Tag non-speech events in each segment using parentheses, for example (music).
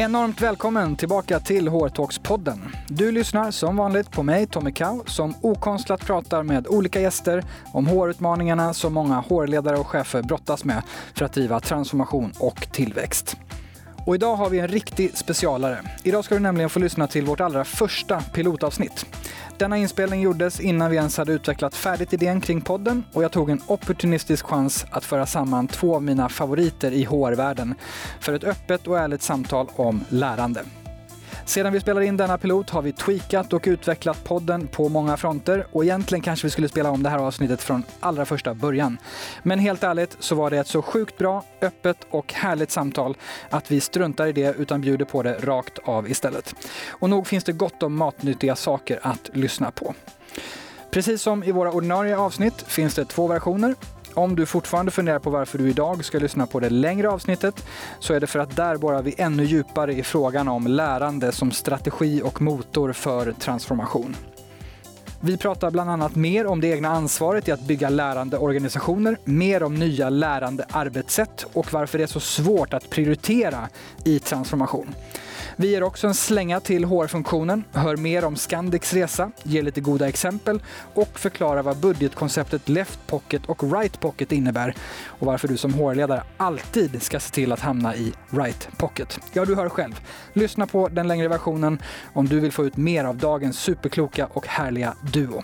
Enormt välkommen tillbaka till HR-talks-podden. Du lyssnar som vanligt på mig, Tommy Kau, som okonstlat pratar med olika gäster om HR-utmaningarna som många HR-ledare och chefer brottas med för att driva transformation och tillväxt. Och idag har vi en riktig specialare. Idag ska du nämligen få lyssna till vårt allra första pilotavsnitt. Denna inspelning gjordes innan vi ens hade utvecklat färdigt idén kring podden och jag tog en opportunistisk chans att föra samman två av mina favoriter i HR-världen för ett öppet och ärligt samtal om lärande. Sedan vi spelade in denna pilot har vi tweakat och utvecklat podden på många fronter och egentligen kanske vi skulle spela om det här avsnittet från allra första början. Men helt ärligt så var det ett så sjukt bra, öppet och härligt samtal att vi struntar i det utan bjuder på det rakt av istället. Och nog finns det gott om matnyttiga saker att lyssna på. Precis som i våra ordinarie avsnitt finns det två versioner. Om du fortfarande funderar på varför du idag ska lyssna på det längre avsnittet så är det för att där borrar vi ännu djupare i frågan om lärande som strategi och motor för transformation. Vi pratar bland annat mer om det egna ansvaret i att bygga lärande organisationer, mer om nya lärande arbetssätt och varför det är så svårt att prioritera i transformation. Vi ger också en slänga till HR-funktionen, hör mer om Scandics resa, ger lite goda exempel och förklarar vad budgetkonceptet Left Pocket och Right Pocket innebär och varför du som HR-ledare alltid ska se till att hamna i Right Pocket. Ja, du hör själv. Lyssna på den längre versionen om du vill få ut mer av dagens superkloka och härliga duo.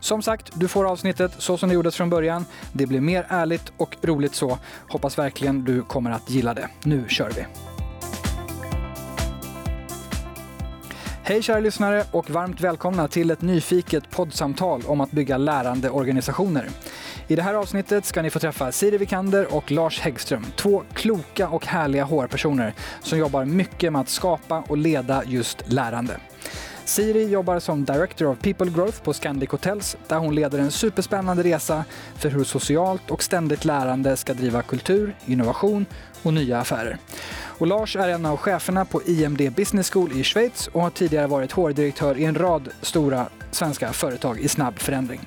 Som sagt, du får avsnittet så som det gjordes från början. Det blir mer ärligt och roligt så. Hoppas verkligen du kommer att gilla det. Nu kör vi! Hej kära lyssnare och varmt välkomna till ett nyfiket poddsamtal om att bygga lärande organisationer. I det här avsnittet ska ni få träffa Siri Vikander och Lars Häggström, två kloka och härliga HR-personer som jobbar mycket med att skapa och leda just lärande. Siri jobbar som Director of People Growth på Scandic Hotels där hon leder en superspännande resa för hur socialt och ständigt lärande ska driva kultur, innovation och nya affärer. Och Lars är en av cheferna på IMD Business School i Schweiz och har tidigare varit HR-direktör i en rad stora svenska företag i snabb förändring.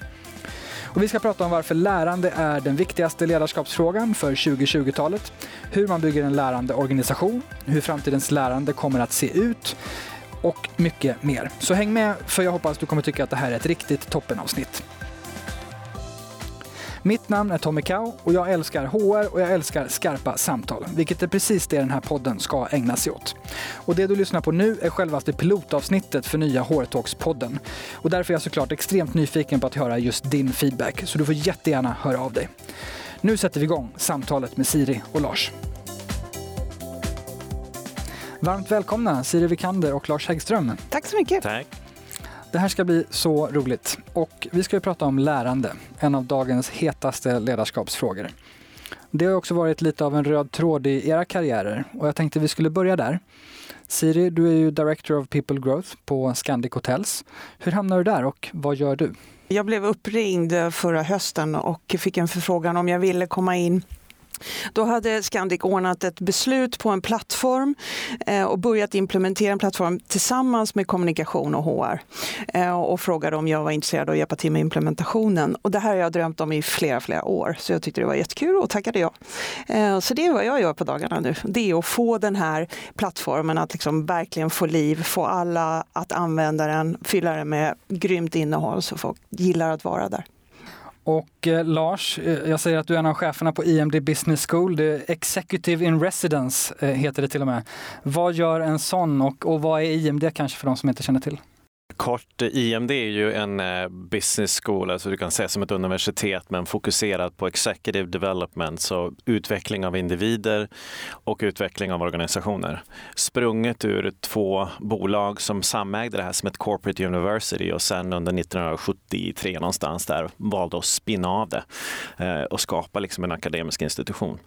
Och vi ska prata om varför lärande är den viktigaste ledarskapsfrågan för 2020-talet, hur man bygger en lärande organisation, hur framtidens lärande kommer att se ut och mycket mer. Så häng med för jag hoppas du kommer tycka att det här är ett riktigt toppenavsnitt. Mitt namn är Tommy Kau och jag älskar HR och jag älskar skarpa samtal, vilket är precis det den här podden ska ägna sig åt. Och det du lyssnar på nu är självaste pilotavsnittet för nya HR Talks-podden. Och därför är jag såklart extremt nyfiken på att höra just din feedback, så du får jättegärna höra av dig. Nu sätter vi igång samtalet med Siri och Lars. Varmt välkomna Siri Vikander och Lars Häggström. Tack så mycket. Tack. Det här ska bli så roligt. Och vi ska ju prata om lärande, en av dagens hetaste ledarskapsfrågor. Det har också varit lite av en röd tråd i era karriärer och jag tänkte vi skulle börja där. Siri, du är ju Director of People Growth på Scandic Hotels. Hur hamnade du där och vad gör du? Jag blev uppringd förra hösten och fick en förfrågan om jag ville komma in då hade Scandic ordnat ett beslut på en plattform eh, och börjat implementera en plattform tillsammans med kommunikation och HR. Eh, och frågade om jag var intresserad av att hjälpa till med implementationen. Och det här har jag drömt om i flera, flera år. Så jag tyckte det var jättekul och tackade ja. Eh, så det är vad jag gör på dagarna nu. Det är att få den här plattformen att liksom verkligen få liv, få alla att använda den, fylla den med grymt innehåll så folk gillar att vara där. Och eh, Lars, eh, jag säger att du är en av cheferna på IMD Business School. Det är Executive in Residence eh, heter det till och med. Vad gör en sån och, och vad är IMD kanske för de som inte känner till? Kort, eh, IMD är ju en eh, business school, alltså du kan säga som ett universitet, men fokuserat på executive development, så utveckling av individer och utveckling av organisationer. Sprunget ur två bolag som samägde det här som ett corporate university och sen under 1973 någonstans där valde att spinna av det eh, och skapa liksom en akademisk institution.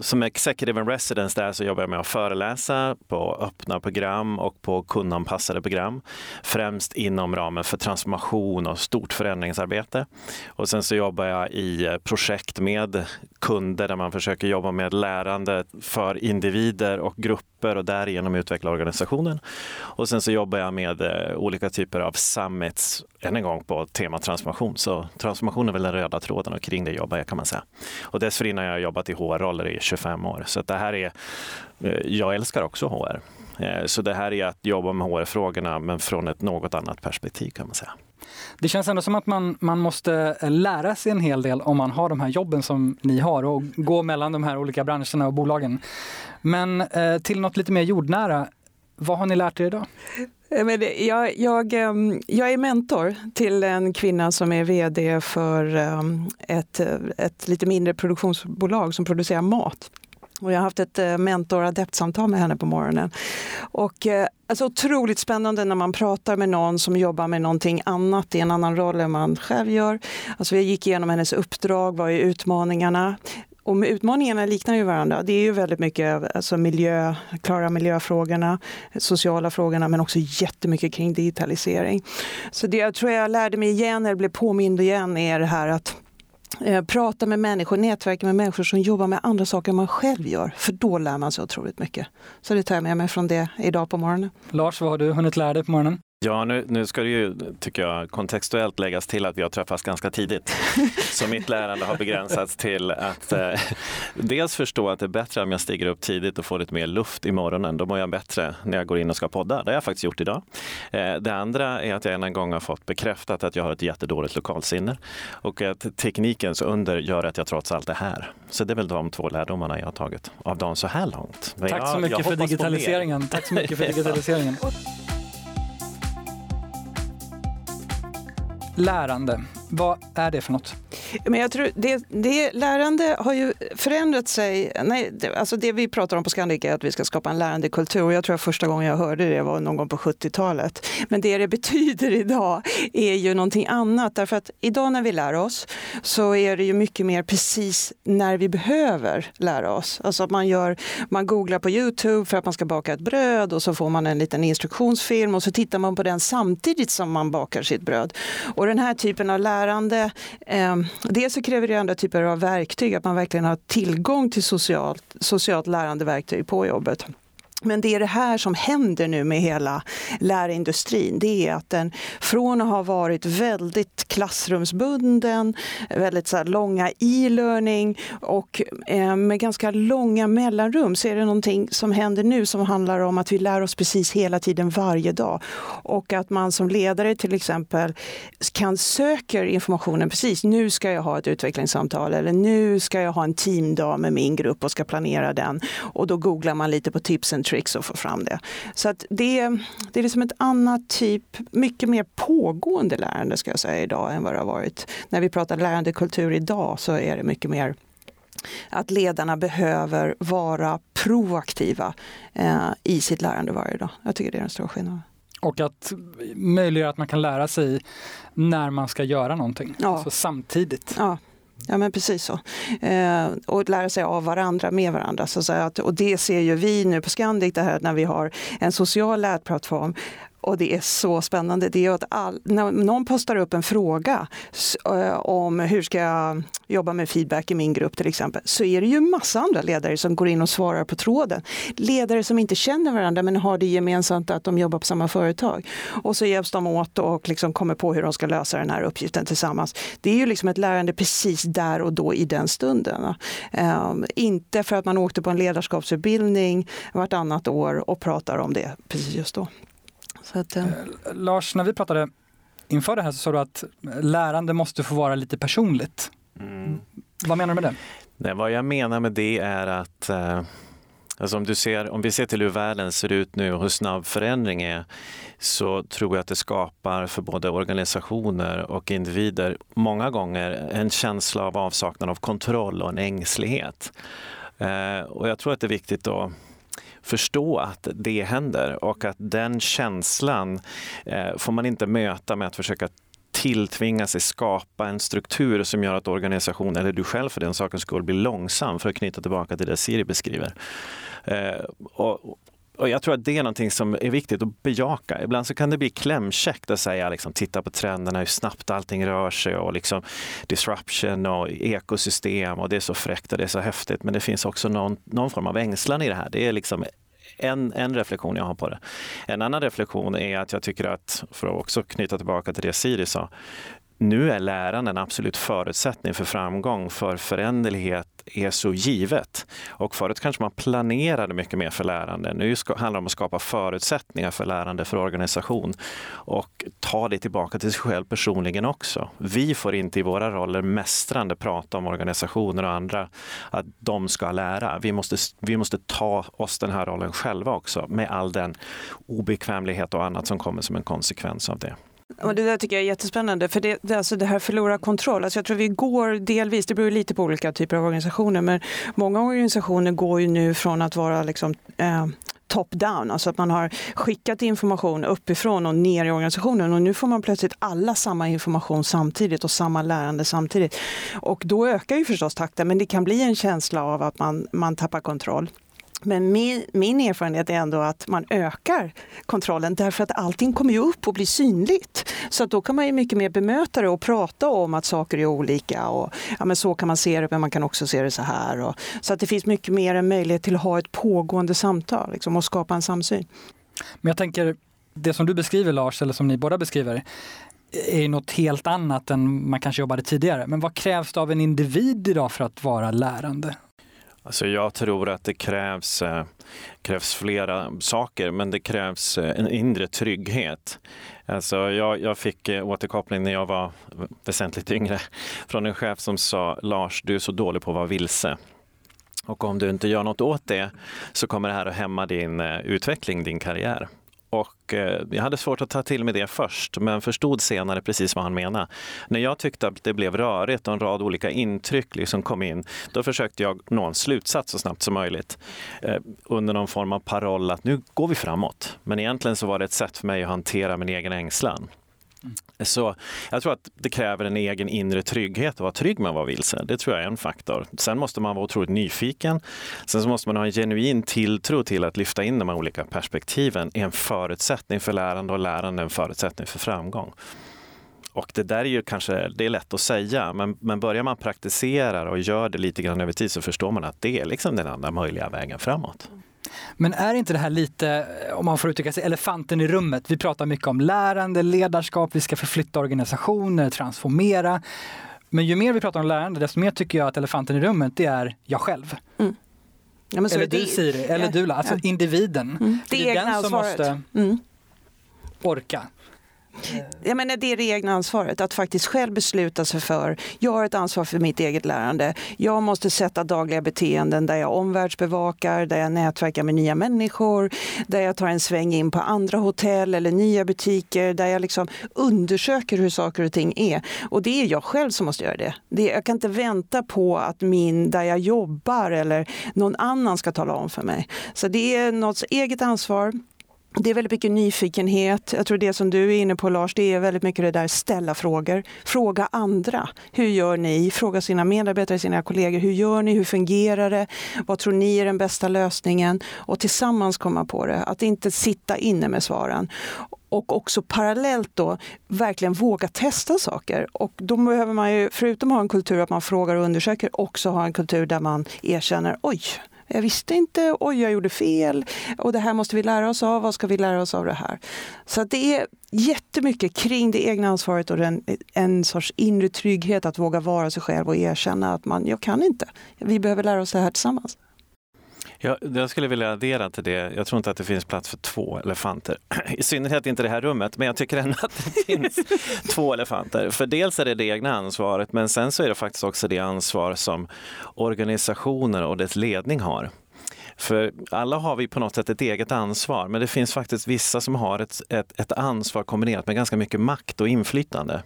Som executive in residence där så jobbar jag med att föreläsa på öppna program och på kundanpassade program främst inom ramen för transformation och stort förändringsarbete. Och sen så jobbar jag i projekt med kunder där man försöker jobba med lärande för individer och grupper och därigenom utveckla organisationen. Och sen så jobbar jag med eh, olika typer av summits, än en gång på tema transformation. Så transformation är väl den röda tråden och kring det jobbar jag kan man säga. Och dessförinnan har jag jobbat i HR-roller i 25 år. Så det här är, eh, jag älskar också HR. Eh, så det här är att jobba med HR-frågorna men från ett något annat perspektiv kan man säga. Det känns ändå som att man, man måste eh, lära sig en hel del om man har de här jobben som ni har och gå mellan de här olika branscherna och bolagen. Men eh, till något lite mer jordnära, vad har ni lärt er idag? Jag, jag, ehm, jag är mentor till en kvinna som är vd för ehm, ett, ett lite mindre produktionsbolag som producerar mat. Och jag har haft ett eh, mentor-adeptsamtal med henne på morgonen. Och, eh, alltså, otroligt spännande när man pratar med någon som jobbar med någonting annat i en annan roll än man själv gör. Alltså, vi gick igenom hennes uppdrag, vad är utmaningarna? Och utmaningarna liknar ju varandra. Det är ju väldigt mycket alltså miljö, klara miljöfrågorna, sociala frågorna men också jättemycket kring digitalisering. Så det jag tror jag lärde mig igen, eller blev påmind igen, är det här att Eh, prata med människor, nätverka med människor som jobbar med andra saker än man själv gör. För då lär man sig otroligt mycket. Så det tar jag med mig från det idag på morgonen. Lars, vad har du hunnit lära dig på morgonen? Ja, nu, nu ska det ju, tycker jag, kontextuellt läggas till att vi har träffats ganska tidigt. (laughs) Så mitt lärande har begränsats till att eh, dels förstå att det är bättre om jag stiger upp tidigt och får lite mer luft i morgonen. Då mår jag bättre när jag går in och ska podda. Det har jag faktiskt gjort idag. Eh, det andra är att jag en gång har fått bekräftat att jag har ett jättedåligt lokalsinne och att teknikens under gör att jag trots allt är här. Så det är väl de två lärdomarna jag har tagit av dem så här långt. Men Tack jag, så mycket för digitaliseringen. Tack så mycket för (laughs) digitaliseringen. Lärande. Vad är det för något? Men jag tror det, det, lärande har ju förändrat sig. Nej, det, alltså det vi pratar om på Scandic är att vi ska skapa en lärandekultur. Jag tror att första gången jag hörde det var någon gång på 70-talet. Men det det betyder idag är ju någonting annat. Därför att idag när vi lär oss så är det ju mycket mer precis när vi behöver lära oss. Alltså att man, gör, man googlar på Youtube för att man ska baka ett bröd och så får man en liten instruktionsfilm och så tittar man på den samtidigt som man bakar sitt bröd. Och den här typen av lärande eh, Dels så kräver det andra typer av verktyg, att man verkligen har tillgång till socialt, socialt lärande verktyg på jobbet. Men det är det här som händer nu med hela lärindustrin. Det är att den från att ha varit väldigt klassrumsbunden, väldigt så långa e-learning och eh, med ganska långa mellanrum så är det någonting som händer nu som handlar om att vi lär oss precis hela tiden varje dag. Och att man som ledare till exempel kan söka informationen precis. Nu ska jag ha ett utvecklingssamtal eller nu ska jag ha en teamdag med min grupp och ska planera den. Och då googlar man lite på tips and tricks och få fram det. Så att det, det är liksom ett annat typ, mycket mer pågående lärande ska jag säga idag än vad det har varit. När vi pratar lärandekultur idag så är det mycket mer att ledarna behöver vara proaktiva eh, i sitt lärande varje dag. Jag tycker det är den stora skillnaden. Och att möjliggöra att man kan lära sig när man ska göra någonting, ja. alltså samtidigt. Ja, Ja men precis så. Eh, och lära sig av varandra, med varandra. Så att, och det ser ju vi nu på Scandic, det här när vi har en social lärplattform och det är så spännande. Det är att all, när någon postar upp en fråga eh, om hur ska jag jobba med feedback i min grupp till exempel, så är det ju massa andra ledare som går in och svarar på tråden. Ledare som inte känner varandra men har det gemensamt att de jobbar på samma företag. Och så hjälps de åt och liksom kommer på hur de ska lösa den här uppgiften tillsammans. Det är ju liksom ett lärande precis där och då i den stunden. Um, inte för att man åkte på en ledarskapsutbildning vartannat år och pratar om det precis just då. Att, eh. Lars, när vi pratade inför det här så sa du att lärande måste få vara lite personligt. Mm. Vad menar du med det? Nej, vad jag menar med det är att eh, alltså om, du ser, om vi ser till hur världen ser ut nu och hur snabb förändring är så tror jag att det skapar för både organisationer och individer många gånger en känsla av avsaknad av kontroll och en ängslighet. Eh, och jag tror att det är viktigt att förstå att det händer och att den känslan eh, får man inte möta med att försöka tilltvinga sig skapa en struktur som gör att organisationen, eller du själv för den sakens skull, blir långsam för att knyta tillbaka till det Siri beskriver. Eh, och, och jag tror att det är någonting som är viktigt att bejaka. Ibland så kan det bli klämkäckt att säga liksom, titta på trenderna, hur snabbt allting rör sig och liksom disruption och ekosystem och det är så fräckt och det är så häftigt. Men det finns också någon, någon form av ängslan i det här. Det är liksom en, en reflektion jag har på det. En annan reflektion är att jag tycker att, för att också knyta tillbaka till det Siri sa, nu är läran en absolut förutsättning för framgång, för föränderlighet är så givet. Och förut kanske man planerade mycket mer för lärande. Nu handlar det om att skapa förutsättningar för lärande för organisation och ta det tillbaka till sig själv personligen också. Vi får inte i våra roller mästrande prata om organisationer och andra att de ska lära. Vi måste, vi måste ta oss den här rollen själva också med all den obekvämlighet och annat som kommer som en konsekvens av det. Och det där tycker jag är jättespännande, för det, det, alltså det här förlora kontroll. Alltså jag tror vi går delvis, det beror lite på olika typer av organisationer, men många organisationer går ju nu från att vara liksom, eh, top-down, alltså att man har skickat information uppifrån och ner i organisationen och nu får man plötsligt alla samma information samtidigt och samma lärande samtidigt. Och då ökar ju förstås takten, men det kan bli en känsla av att man, man tappar kontroll. Men min, min, erfarenhet är ändå att man ökar kontrollen därför att allting kommer ju upp och blir synligt. Så då kan man ju mycket mer bemöta det och prata om att saker är olika och ja, men så kan man se det men man kan också se det så här. Och, så att det finns mycket mer en möjlighet till att ha ett pågående samtal liksom, och skapa en samsyn. Men jag tänker, det som du beskriver Lars, eller som ni båda beskriver, är något helt annat än man kanske jobbade tidigare. Men vad krävs det av en individ idag för att vara lärande? Alltså jag tror att det krävs, eh, krävs flera saker, men det krävs eh, en inre trygghet. Alltså jag, jag fick eh, återkoppling när jag var väsentligt yngre från en chef som sa Lars, du är så dålig på att vara vilse. Och om du inte gör något åt det så kommer det här att hämma din utveckling, din karriär. Och eh, jag hade svårt att ta till mig det först, men förstod senare precis vad han menade. När jag tyckte att det blev rörigt och en rad olika intryck liksom kom in, då försökte jag nå en slutsats så snabbt som möjligt. Eh, under någon form av paroll att nu går vi framåt. Men egentligen så var det ett sätt för mig att hantera min egen ängslan. Så jag tror att det kräver en egen inre trygghet att vara trygg med att vara vilse. Det tror jag är en faktor. Sen måste man vara otroligt nyfiken. Sen så måste man ha en genuin tilltro till att lyfta in de här olika perspektiven är en förutsättning för lärande och lärande är en förutsättning för framgång. Och det där är ju kanske, det är lätt att säga, men, men börjar man praktisera och gör det lite grann över tid så förstår man att det är liksom den enda möjliga vägen framåt. Men är inte det här lite, om man får uttrycka sig, elefanten i rummet? Vi pratar mycket om lärande, ledarskap, vi ska förflytta organisationer, transformera. Men ju mer vi pratar om lärande, desto mer tycker jag att elefanten i rummet, det är jag själv. Mm. Ja, eller du Siri, eller ja, du, alltså ja. individen. Mm. Det, det, är den som måste mm. orka. Eh. Jag menar, det är det egna ansvaret, att faktiskt själv besluta sig för, jag har ett ansvar för mitt eget lärande. Jag måste sätta dagliga beteenden där jag omvärldsbevakar, där jag nätverkar med nya människor, där jag tar en sväng in på andra hotell eller nya butiker, där jag liksom undersöker hur saker och ting är. Och det är jag själv som måste göra det. det jag kan inte vänta på att min, där jag jobbar eller någon annan ska tala om för mig. Så det är något eget ansvar det är väldigt mycket nyfikenhet. Jag tror det som du är inne på Lars, det är väldigt mycket det där ställa frågor. Fråga andra. Hur gör ni? Fråga sina medarbetare, sina kollegor. Hur gör ni? Hur fungerar det? Vad tror ni är den bästa lösningen? Och tillsammans komma på det. Att inte sitta inne med svaren. Och också parallellt då verkligen våga testa saker. Och då behöver man ju, förutom att ha en kultur att man frågar och undersöker, också ha en kultur där man erkänner, oj, jag visste inte, oj jag gjorde fel och det här måste vi lära oss av, vad ska vi lära oss av det här? Så det är jättemycket kring det egna ansvaret och den, en sorts inre trygghet att våga vara sig själv och erkänna att man, jag kan inte. Vi behöver lära oss det här tillsammans. Jag, jag skulle vilja addera till det. Jag tror inte att det finns plats för två elefanter. (clears throat) I synnerhet inte i det här rummet, men jag tycker ändå att det (laughs) finns två elefanter. För dels är det det egna ansvaret, men sen så är det faktiskt också det ansvar som organisationer och dess ledning har. För alla har vi på något sätt ett eget ansvar, men det finns faktiskt vissa som har ett, ett, ett ansvar kombinerat med ganska mycket makt och inflytande.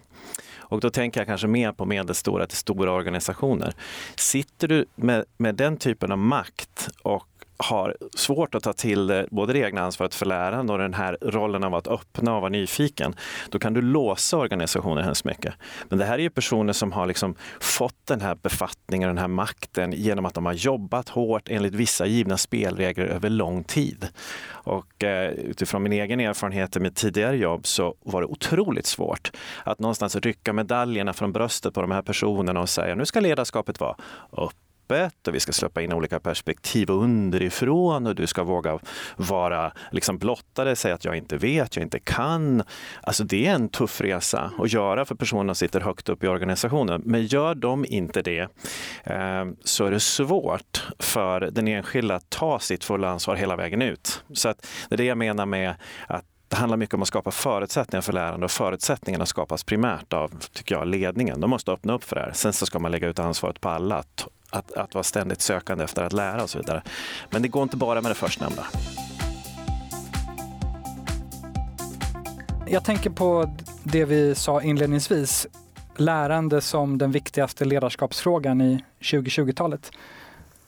Och då tänker jag kanske mer på medelstora till stora organisationer. Sitter du med, med den typen av makt och har svårt att ta till det, både det egna ansvaret för läraren och den här rollen av att öppna och vara nyfiken, då kan du låsa organisationen hemskt mycket. Men det här är ju personer som har liksom fått den här befattningen, den här makten genom att de har jobbat hårt enligt vissa givna spelregler över lång tid. Och eh, utifrån min egen erfarenhet i mitt tidigare jobb så var det otroligt svårt att någonstans rycka medaljerna från bröstet på de här personerna och säga nu ska ledarskapet vara upp öppet och vi ska släppa in olika perspektiv underifrån och du ska våga vara liksom blottare, säga att jag inte vet, jag inte kan. Alltså det är en tuff resa att göra för personer som sitter högt upp i organisationen. Men gör de inte det eh, så är det svårt för den enskilda att ta sitt fulla ansvar hela vägen ut. Så att det är det jag menar med att det handlar mycket om att skapa förutsättningar för lärande och förutsättningarna skapas primärt av tycker jag, ledningen. De måste öppna upp för det här. Sen så ska man lägga ut ansvaret på alla att, att, att vara ständigt sökande efter att lära och så vidare. Men det går inte bara med det förstnämnda. Jag tänker på det vi sa inledningsvis, lärande som den viktigaste ledarskapsfrågan i 2020-talet.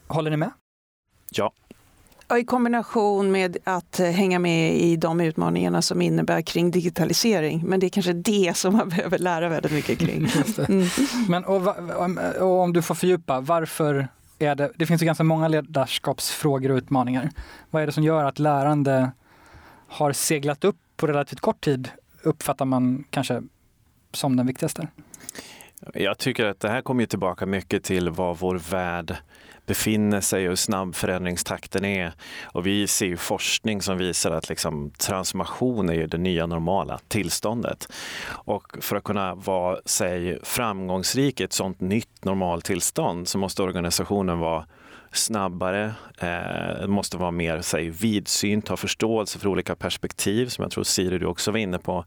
Håller ni med? Ja, i kombination med att eh, hänga med i de utmaningarna som innebär kring digitalisering. Men det är kanske det som man (laughs) behöver lära väldigt mycket kring. (laughs) Mm. Men och, och om du får fördjupa, varför är det, det finns ju ganska många ledarskapsfrågor och utmaningar. Vad är det som gör att lärande har seglat upp på relativt kort tid, uppfattar man kanske som den viktigaste? Jag tycker att det här kommer tillbaka mycket till vad vår värld befinner sig och hur snabb förändringstakten är. Och vi ser ju forskning som visar att liksom transformation är det nya normala tillståndet. Och för att kunna vara säg, framgångsrik i ett sånt nytt normaltillstånd så måste organisationen vara snabbare, eh, måste vara mer säg, vidsynt, ha förståelse för olika perspektiv som jag tror Siri du också var inne på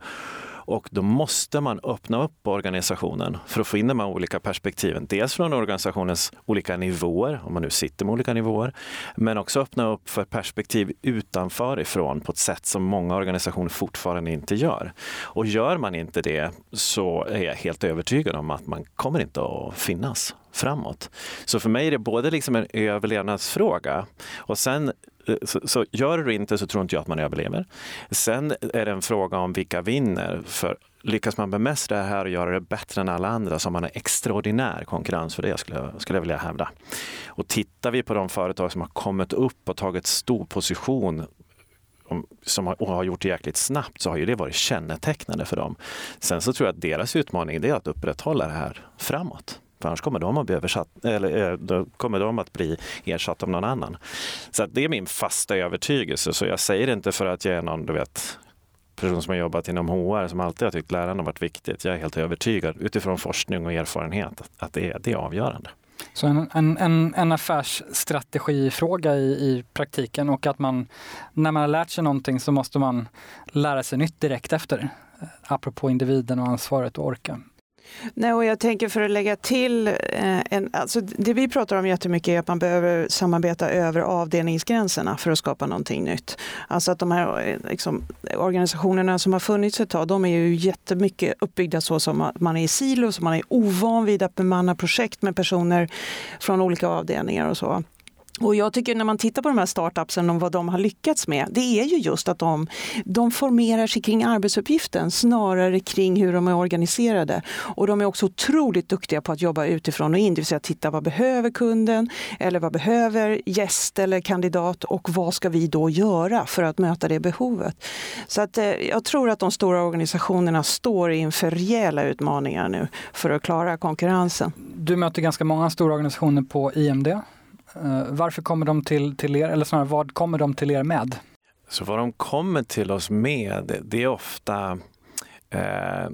och då måste man öppna upp organisationen för att få in de här olika perspektiven. Dels från organisationens olika nivåer, om man nu sitter med olika nivåer, men också öppna upp för perspektiv utanför ifrån på ett sätt som många organisationer fortfarande inte gör. Och gör man inte det så är jag helt övertygad om att man kommer inte att finnas framåt. Så för mig är det både liksom en överlevnadsfråga och sen Eh, så, så gör du inte så tror inte jag att man överlever. Sen är det en fråga om vilka vinner. För lyckas man bemästra det här och göra det bättre än alla andra så har man en extraordinär konkurrens för det skulle, skulle jag vilja hävda. Och tittar vi på de företag som har kommit upp och tagit stor position som har, och har gjort det jäkligt snabbt så har ju det varit kännetecknande för dem. Sen så tror jag att deras utmaning är att upprätthålla det här framåt. För annars kommer de att bli, översatt, eller, eh, då kommer de att bli ersatta av någon annan. Så det är min fasta övertygelse. Så jag säger det inte för att jag är någon du vet, person som har jobbat inom HR som alltid har tyckt lärande har varit viktigt. Jag är helt övertygad utifrån forskning och erfarenhet att det är, det är avgörande. Så en, en, en, en affärsstrategifråga i, i praktiken och att man när man har lärt sig någonting så måste man lära sig nytt direkt efter. Eh, apropå individen och ansvaret och orka. Nej, och jag tänker för att lägga till, eh, en, alltså det vi pratar om jättemycket är att man behöver samarbeta över avdelningsgränserna för att skapa någonting nytt. Alltså att de här eh, liksom, organisationerna som har funnits ett tag, de är ju jättemycket uppbyggda så som att man är i silos, man är ovan vid att bemanna projekt med personer från olika avdelningar och så. Och jag tycker när man tittar på de här startupsen och vad de har lyckats med, det är ju just att de, de formerar sig kring arbetsuppgiften snarare kring hur de är organiserade. Och de är också otroligt duktiga på att jobba utifrån och in, det vill säga titta vad behöver kunden eller vad behöver gäst eller kandidat och vad ska vi då göra för att möta det behovet. Så att eh, jag tror att de stora organisationerna står inför rejäla utmaningar nu för att klara konkurrensen. Du möter ganska många stora organisationer på IMD. Eh, varför kommer de till, till er, eller snarare vad kommer de till er med? Så vad de kommer till oss med, det är ofta eh,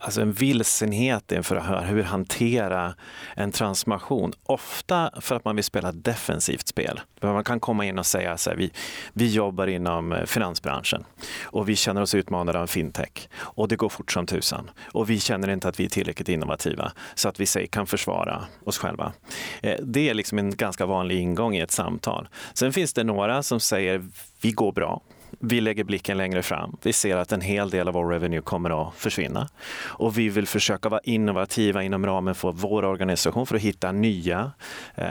alltså en vilsenhet inför att höra hur hantera en transformation. Ofta för att man vill spela defensivt spel. Man kan komma in och säga att vi, vi jobbar inom eh, finansbranschen och vi känner oss utmanade av fintech och det går fort som tusan. Och vi känner inte att vi är tillräckligt innovativa så att vi säg, kan försvara oss själva. Eh, det är liksom en ganska vanlig ingång i ett samtal. Sen finns det några som säger vi går bra vi lägger blicken längre fram. Vi ser att en hel del av vår revenue kommer att försvinna. Och vi vill försöka vara innovativa inom ramen för vår organisation för att hitta nya eh,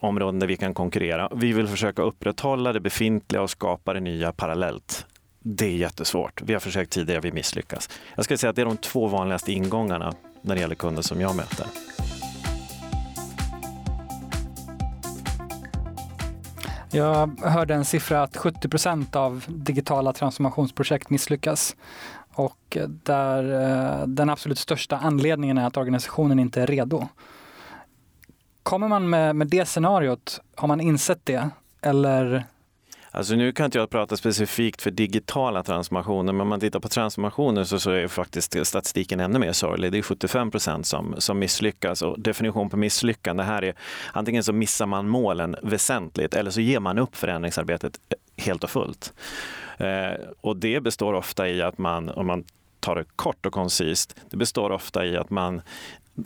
områden där vi kan konkurrera. Vi vill försöka upprätthålla det befintliga och skapa det nya parallellt. Det är jättesvårt. Vi har försökt tidigare, vi misslyckas. Jag skulle säga att det är de två vanligaste ingångarna när det gäller kunder som jag möter. Jag hörde en siffra att 70 procent av digitala transformationsprojekt misslyckas. Och eh, där eh, den absolut största anledningen är att organisationen inte är redo. Kommer man med, med det scenariot, har man insett det? Eller Alltså nu kan inte jag prata specifikt för digitala transformationer, men om man tittar på transformationer så, så är faktiskt statistiken ännu mer sorglig. Det är 75 procent som, som misslyckas och definition på misslyckande här är antingen så missar man målen väsentligt eller så ger man upp förändringsarbetet eh, helt och fullt. Eh, och det består ofta i att man, om man tar det kort och koncist, det består ofta i att man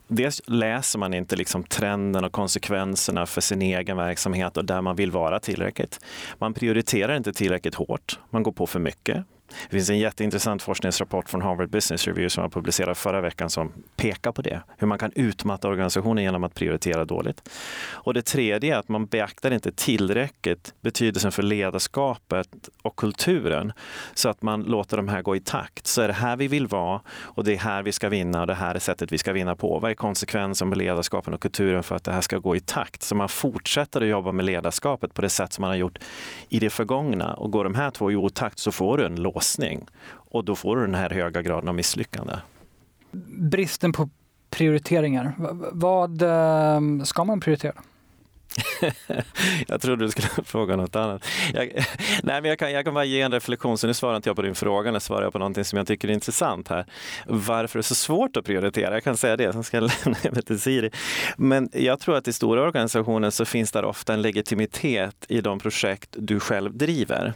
dels läser man inte liksom trenden och konsekvenserna för sin egen verksamhet och där man vill vara tillräckligt. Man prioriterar inte tillräckligt hårt. Man går på för mycket. Det finns en jätteintressant forskningsrapport från Harvard Business Review som jag publicerade förra veckan som pekar på det. Hur man kan utmatta organisationen genom att prioritera dåligt. Och det tredje är att man beaktar inte tillräckligt betydelsen för ledarskapet och kulturen så att man låter de här gå i takt. Så är det här vi vill vara och det är här vi ska vinna och det här är sättet vi ska vinna på. Vad är konsekvensen med ledarskapen och kulturen för att det här ska gå i takt? Så man fortsätter att jobba med ledarskapet på det sätt som man har gjort i det förgångna. Och går de här två i otakt så får du en låt låsning och då får du den här höga graden av misslyckande. Bristen på prioriteringar, vad eh, ska man prioritera? (laughs) jag trodde du skulle (laughs) fråga något annat. Jag, (laughs) nej, men jag, kan, jag kan bara ge en reflektion, så nu svarar inte jag på din fråga, nu svarar jag på någonting som jag tycker är intressant här. Varför är det så svårt att prioritera? Jag kan säga det, sen ska jag lämna över till Siri. Men jag tror att i stora organisationer så finns där ofta en legitimitet i de projekt du själv driver.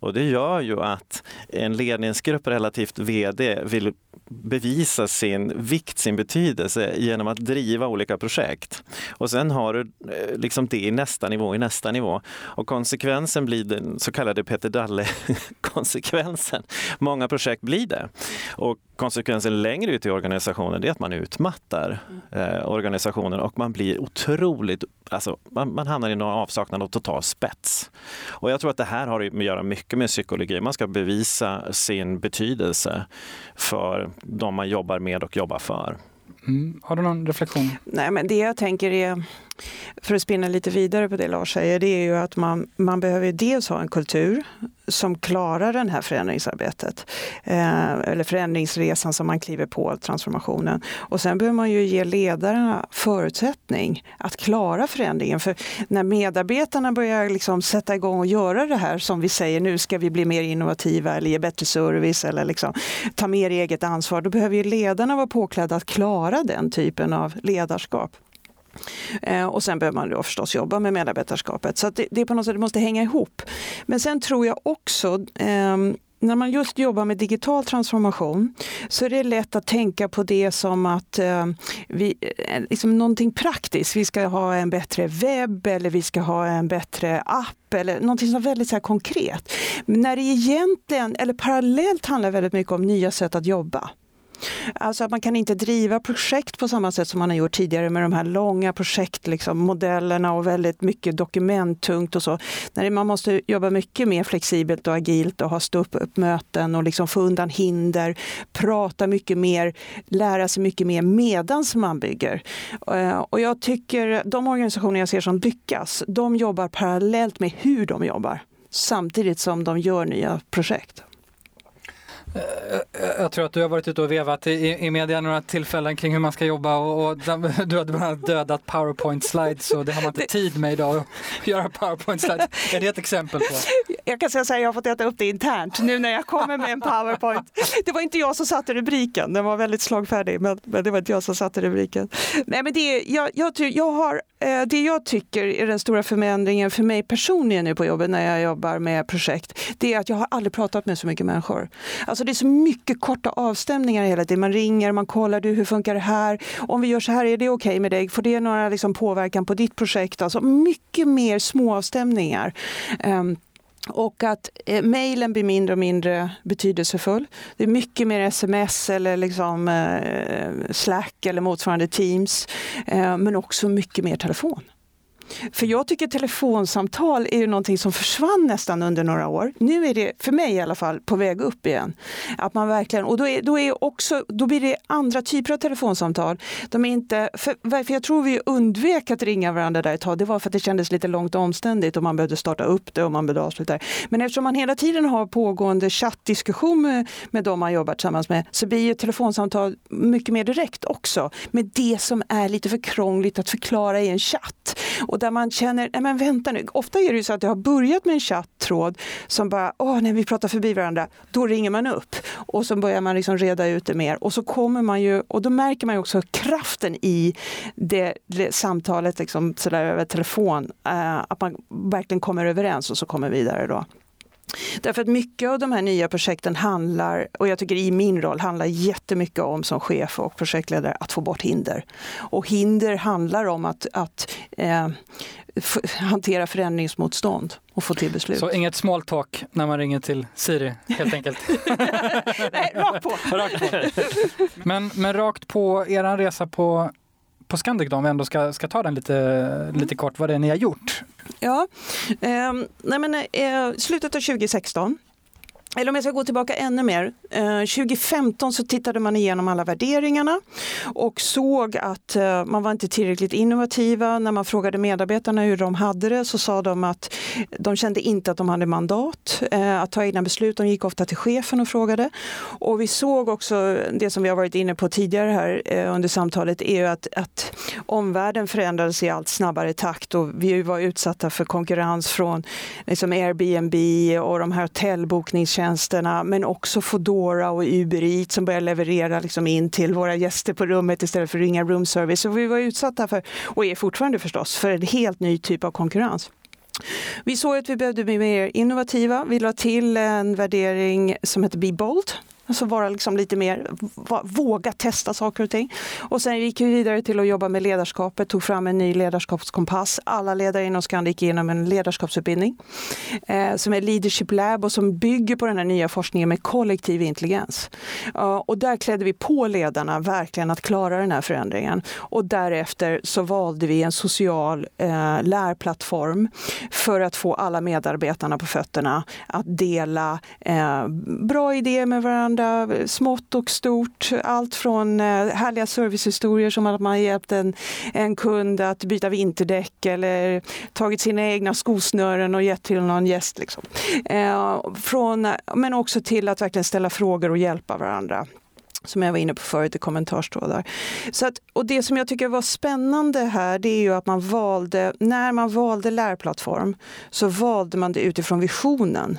Och det gör ju att en ledningsgrupp relativt vd vill bevisa sin vikt, sin betydelse genom att driva olika projekt. Och sen har du eh, liksom det i nästa nivå, i nästa nivå. Och konsekvensen blir den så kallade Peter Dalle-konsekvensen. Många projekt blir det. Och konsekvensen längre ut i organisationen är att man utmattar eh, organisationen och man blir otroligt, alltså man, man hamnar i någon avsaknad av total spets. Och jag tror att det här har att göra mycket med psykologi. Man ska bevisa sin betydelse för de man jobbar med och jobbar för. Mm. Har du någon reflektion? Nej, men det jag tänker är, för att spinna lite vidare på det Lars säger, det är ju att man, man behöver dels ha en kultur som klarar det här förändringsarbetet. Eh, eller förändringsresan som man kliver på, transformationen. Och sen behöver man ju ge ledarna förutsättning att klara förändringen. För när medarbetarna börjar liksom sätta igång och göra det här som vi säger, nu ska vi bli mer innovativa eller ge bättre service eller liksom ta mer eget ansvar, då behöver ju ledarna vara påklädda att klara den typen av ledarskap. Eh, och sen behöver man då förstås jobba med medarbetarskapet. Så det, det är på något sätt det måste hänga ihop. Men sen tror jag också eh, när man just jobbar med digital transformation så är det lätt att tänka på det som att ehm, eh, vi, liksom någonting praktiskt. Vi ska ha en bättre webb eller vi ska ha en bättre app eller någonting som är väldigt så konkret. Men när det egentligen, eller parallellt handlar väldigt mycket om nya sätt att jobba. Alltså att man kan inte driva projekt på samma sätt som man har gjort tidigare med de här långa projektmodellerna liksom, och väldigt mycket dokumenttungt och så. Nej, man måste jobba mycket mer flexibelt och agilt och ha stå-upp-möten och liksom få undan hinder, prata mycket mer, lära sig mycket mer medans man bygger. Eh, och jag tycker de organisationer jag ser som lyckas, de jobbar parallellt med hur de jobbar samtidigt som de gör nya projekt. Eh, jag tror att du har varit ute och vevat i, i media några tillfällen kring hur man ska jobba och, och (laughs) du har bland annat dödat powerpoint slides och det har man inte tid med idag att göra powerpoint slides. (laughs) Är det ett exempel på? Jag kan säga att jag har fått äta upp det internt nu när jag kommer med en powerpoint. Det var inte jag som satte rubriken, den var väldigt slagfärdig men, men det var inte jag som satte rubriken. Nej, men det, jag, jag, jag har, eh, det jag tycker är den stora förändringen för mig personligen nu på jobbet när jag jobbar med projekt, det är att jag har aldrig pratat med så mycket människor. Alltså Alltså det är så mycket korta avstämningar hela tiden. Man ringer, man kollar, du, hur funkar det här? Om vi gör så här, är det okej okay med dig? Får det några liksom, påverkan på ditt projekt? Alltså mycket mer småavstämningar. Um, ehm, och att eh, mejlen blir mindre och mindre betydelsefull. Det är mycket mer sms eller liksom, eh, Slack eller motsvarande Teams. Eh, men också mycket mer telefon. För jag tycker telefonsamtal är ju någonting som försvann nästan under några år. Nu är det, för mig i alla fall, på väg upp igen. Att man verkligen, och då, är, då, är också, då blir det andra typer av telefonsamtal. De är inte, för, för jag tror vi undvek att ringa varandra där ett tag. Det var för att det kändes lite långt och omständigt och man behövde starta upp det och man behövde avsluta det. Men eftersom man hela tiden har pågående chattdiskussion med, med de man jobbar tillsammans med så blir ju telefonsamtal mycket mer direkt också. Med det som är lite för krångligt att förklara i en chatt. Och där man känner, nej men vänta nu, ofta är det ju så att det har börjat med en chatttråd som bara, åh nej vi pratar förbi varandra, då ringer man upp. Och så börjar man liksom reda ut det mer. Och så kommer man ju, och då märker man ju också kraften i det, det samtalet liksom sådär över telefon, eh, att man verkligen kommer överens och så kommer vidare då. Därför att mycket av de här nya projekten handlar, och jag tycker i min roll, handlar jättemycket om som chef och projektledare att få bort hinder. Och hinder handlar om att, att eh, hantera förändringsmotstånd och få till beslut. Så inget small talk när man ringer till Siri helt enkelt? (laughs) Nej, rakt på. rakt på. Men, men rakt på er resa på på Scandic då, om vi ändå ska, ska ta den lite, lite kort, vad det är ni har gjort. Ja, eh, nej men, eh, slutet av 2016 eller om jag ska gå tillbaka ännu mer. Eh, 2015 så tittade man igenom alla värderingarna och såg att eh, man var inte tillräckligt innovativa. När man frågade medarbetarna hur de hade det så sa de att de kände inte att de hade mandat eh, att ta egna beslut. De gick ofta till chefen och frågade. Och vi såg också det som vi har varit inne på tidigare här under samtalet är ju att, att omvärlden förändrades i allt snabbare takt och vi var utsatta för konkurrens från liksom Airbnb och de här hotellbokningstjänsterna tjänsterna men också Foodora och Uber Eats som börjar leverera liksom in till våra gäster på rummet istället för att ringa room service. Så vi var utsatta för, och är fortfarande förstås, för en helt ny typ av konkurrens. Vi såg att vi behövde bli mer innovativa. Vi la till en värdering som heter Be Bold Alltså vara liksom lite mer, våga testa saker och ting. Och sen gick vi vidare till att jobba med ledarskapet, tog fram en ny ledarskapskompass. Alla ledare inom Scandic gick igenom en ledarskapsutbildning eh, som är Leadership Lab och som bygger på den här nya forskningen med kollektiv intelligens. Uh, och där klädde vi på ledarna verkligen att klara den här förändringen. Och därefter så valde vi en social eh, lärplattform för att få alla medarbetarna på fötterna att dela eh, bra idéer med varandra varandra, smått och stort. Allt från eh, härliga servicehistorier som att man hjälpt en, en kund att byta vinterdäck eller tagit sina egna skosnören och gett till någon gäst. Liksom. Eh, från, men också till att verkligen ställa frågor och hjälpa varandra som jag var inne på förut i kommentarstrådar. Så att, och det som jag tycker var spännande här det är ju att man valde, när man valde lärplattform så valde man det utifrån visionen.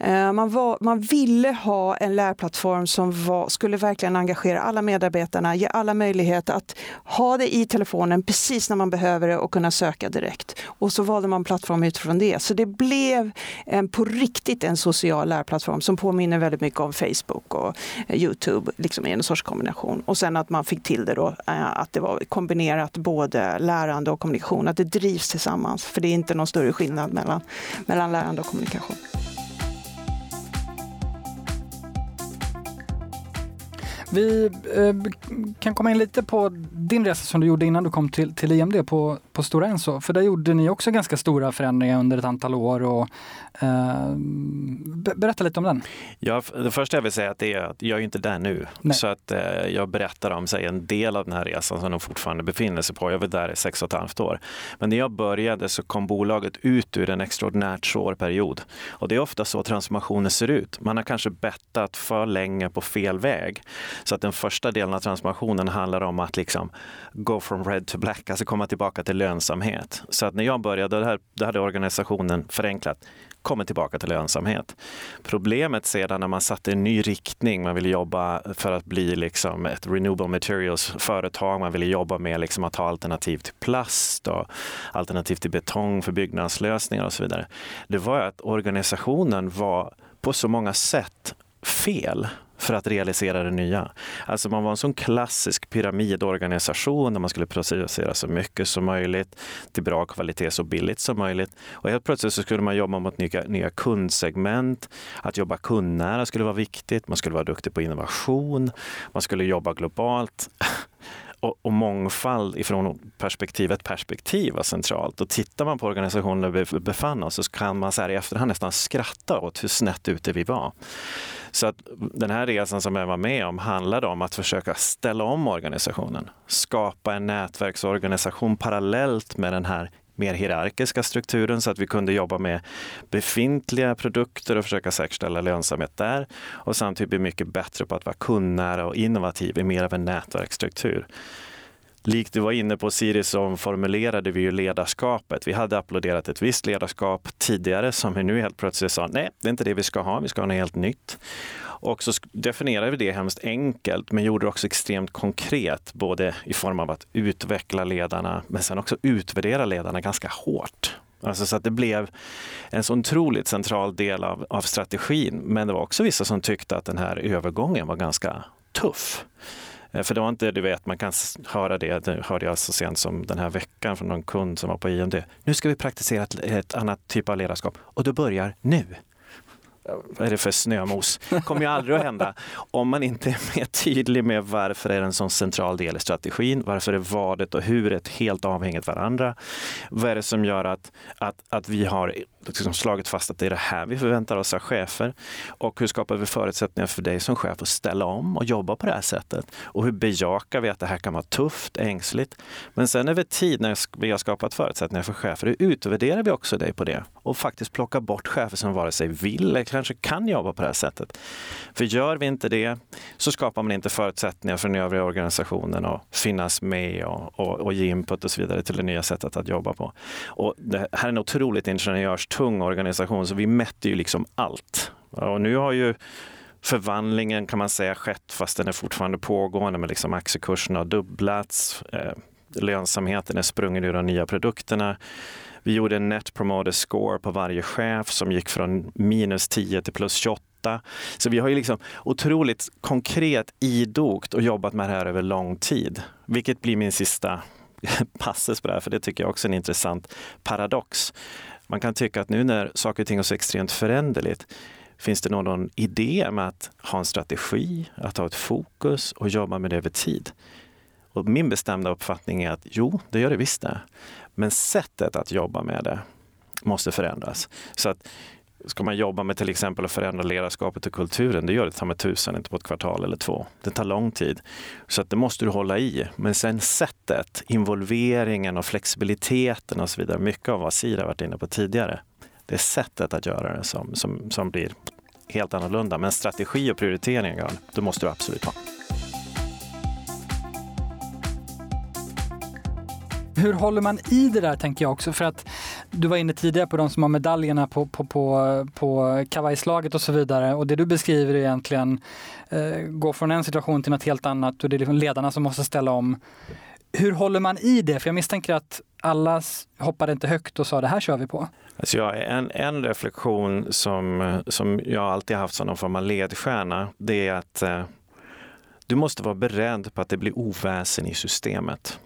Eh, man, var, man ville ha en lärplattform som var, skulle verkligen engagera alla medarbetarna, ge alla möjlighet att ha det i telefonen precis när man behöver det och kunna söka direkt. Och så valde man plattform utifrån det. Så det blev en, på riktigt en social lärplattform som påminner väldigt mycket om Facebook och eh, Youtube. Liksom liksom i en sorts kombination. Och sen att man fick till det då, eh, att det var kombinerat både lärande och kommunikation, att det drivs tillsammans. För det är inte någon större skillnad mellan, mellan lärande och kommunikation. Vi eh, kan komma in lite på din resa som du gjorde innan du kom till, till IMD på, på Stora Enso. För där gjorde ni också ganska stora förändringar under ett antal år. Och, eh, berätta lite om den. Ja, det första jag vill säga är att jag är inte där nu. Nej. Så att eh, jag berättar om sig, en del av den här resan som de fortfarande befinner sig på. Jag var där i sex och ett halvt år. Men när jag började så kom bolaget ut ur en extraordinärt svår period. Och det är ofta så transformationer ser ut. Man har kanske bettat för länge på fel väg. Så att den första delen av transformationen handlar om att liksom go from red to black, alltså komma tillbaka till lönsamhet. Så att när jag började, då hade organisationen förenklat kommer tillbaka till lönsamhet. Problemet sedan när man satte en ny riktning, man ville jobba för att bli liksom ett renewable materials-företag, man ville jobba med liksom att ha alternativ till plast och alternativ till betong för byggnadslösningar och så vidare. Det var att organisationen var på så många sätt fel för att realisera det nya. Alltså man var en sån klassisk pyramidorganisation där man skulle producera så mycket som möjligt till bra kvalitet så billigt som möjligt. Och helt plötsligt så skulle man jobba mot nya, nya kundsegment. Att jobba kundnära skulle vara viktigt. Man skulle vara duktig på innovation. Man skulle jobba globalt. (laughs) och, och mångfald ifrån perspektivet perspektiv var centralt. Och tittar man på organisationen där vi befann oss så kan man så här i efterhand nästan skratta åt hur snett ute vi var. Så att den här resan som jag var med om handlade om att försöka ställa om organisationen. Skapa en nätverksorganisation parallellt med den här mer hierarkiska strukturen så att vi kunde jobba med befintliga produkter och försöka säkerställa lönsamhet där. Och samtidigt bli mycket bättre på att vara kundnära och innovativ i mer av en nätverksstruktur. Likt du var inne på Siri så formulerade vi ju ledarskapet. Vi hade applåderat ett visst ledarskap tidigare som vi nu helt plötsligt sa, nej, det är inte det vi ska ha, vi ska ha något helt nytt. Och så definierade vi det hemskt enkelt, men gjorde det också extremt konkret, både i form av att utveckla ledarna, men sen också utvärdera ledarna ganska hårt. Alltså så att det blev en så otroligt central del av, av strategin. Men det var också vissa som tyckte att den här övergången var ganska tuff. Eh, för det var inte, du vet, man kan höra det, det hörde jag så sent som den här veckan från någon kund som var på IMD. Nu ska vi praktisera ett, ett annat typ av ledarskap och du börjar nu vad är det för snömos? kommer ju aldrig att hända (laughs) om man inte är mer tydlig med varför är det en sån central del i strategin. Varför är vadet och huret helt avhängigt varandra? Vad är det som gör att, att, att vi har liksom slagit fast att det är det här vi förväntar oss av chefer? Och hur skapar vi förutsättningar för dig som chef att ställa om och jobba på det här sättet? Och hur bejakar vi att det här kan vara tufft, ängsligt? Men sen över tid när vi har skapat förutsättningar för chefer, hur utvärderar vi också dig på det? Och faktiskt plocka bort chefer som vare sig vill eller kanske kan jobba på det här sättet. För gör vi inte det så skapar man inte förutsättningar för den övriga organisationen att finnas med och, och, och ge input och så vidare till det nya sättet att jobba på. Och det här är en otroligt ingenjörs tung organisation så vi mätte ju liksom allt. Och nu har ju förvandlingen kan man säga skett fast den är fortfarande pågående Men liksom aktiekurserna har dubblats. Eh, lönsamheten är sprungen ur de nya produkterna. Vi gjorde en net promoter score på varje chef som gick från minus 10 till plus 28. Så vi har ju liksom otroligt konkret idogt och jobbat med det här över lång tid. Vilket blir min sista (laughs) passus på det här, för det tycker jag också är en intressant paradox. Man kan tycka att nu när saker och ting är så extremt föränderligt, finns det någon idé med att ha en strategi, att ha ett fokus och jobba med det över tid? Och min bestämda uppfattning är att jo, det gör det visst det. Men sättet att jobba med det måste förändras. Så att Ska man jobba med till exempel att förändra ledarskapet och kulturen, det gör det ta med tusen, inte på ett kvartal eller två. Det tar lång tid. Så att det måste du hålla i. Men sen sättet, involveringen och flexibiliteten och så vidare, mycket av vad Sira varit inne på tidigare, det är sättet att göra det som, som, som blir helt annorlunda. Men strategi och prioriteringar, det måste du absolut ha. Hur håller man i det där tänker jag också? För att du var inne tidigare på de som har medaljerna på, på, på, på kavajslaget och så vidare. Och det du beskriver är egentligen eh, gå från en situation till något helt annat och det är liksom ledarna som måste ställa om. Hur håller man i det? För jag misstänker att alla hoppade inte högt och sa det här kör vi på. Alltså jag, en, en reflektion som, som jag alltid haft som någon form av ledstjärna, det är att eh, du måste vara beredd på att det blir oväsen i systemet.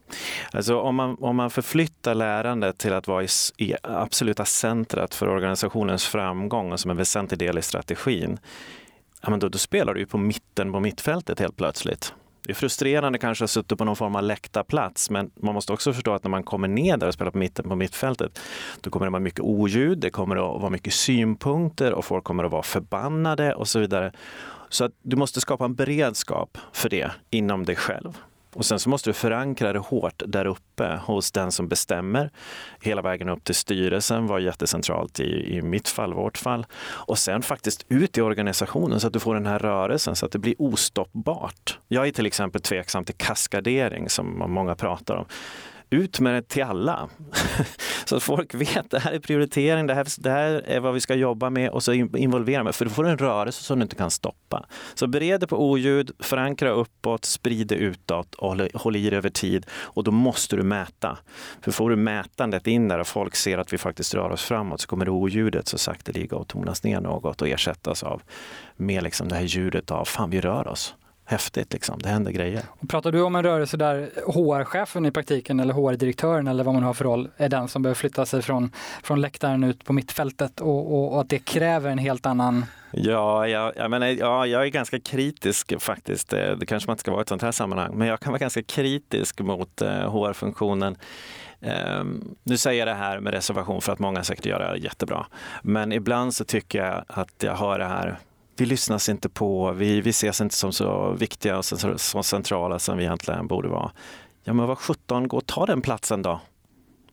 Alltså om man, om man förflyttar lärandet till att vara i, i absoluta centret för organisationens framgång och som en väsentlig del i strategin, ja, men då, då spelar du ju på mitten på mittfältet helt plötsligt. Det är frustrerande kanske att sitta på någon form av läktarplats, men man måste också förstå att när man kommer ner där och spelar på mitten på mittfältet, då kommer det vara mycket oljud, det kommer att vara mycket synpunkter och folk kommer att vara förbannade och så vidare. Så att du måste skapa en beredskap för det inom dig själv. Och sen så måste du förankra det hårt där uppe hos den som bestämmer. Hela vägen upp till styrelsen var jättecentralt i, i mitt fall, vårt fall. Och sen faktiskt ut i organisationen så att du får den här rörelsen så att det blir ostoppbart. Jag är till exempel tveksam till kaskadering som många pratar om ut med det till alla. (laughs) så att folk vet att det här är prioritering, det här, det här är vad vi ska jobba med och så involvera med. För då får du en rörelse som du inte kan stoppa. Så bered dig på oljud, förankra uppåt, sprid det utåt och håll, håll i det över tid. Och då måste du mäta. För får du mätandet in där och folk ser att vi faktiskt rör oss framåt så kommer oljudet så sakteliga att tonas ner något och ersättas av mer liksom det här ljudet av fan vi rör oss häftigt. Liksom. Det händer grejer. Och pratar du om en rörelse där HR-chefen i praktiken eller HR-direktören eller vad man har för roll är den som behöver flytta sig från, från läktaren ut på mittfältet och, och, och att det kräver en helt annan Ja, jag, jag, menar, ja, jag är ganska kritisk faktiskt. Det kanske man inte ska vara i ett sånt här sammanhang, men jag kan vara ganska kritisk mot eh, HR-funktionen. Um, nu säger jag det här med reservation för att många säkert gör det jättebra. Men ibland så tycker jag att jag hör det här vi lyssnas inte på, vi, vi ses inte som så viktiga och så, så centrala som vi egentligen borde vara. Ja men vad sjutton, gå och ta den platsen då.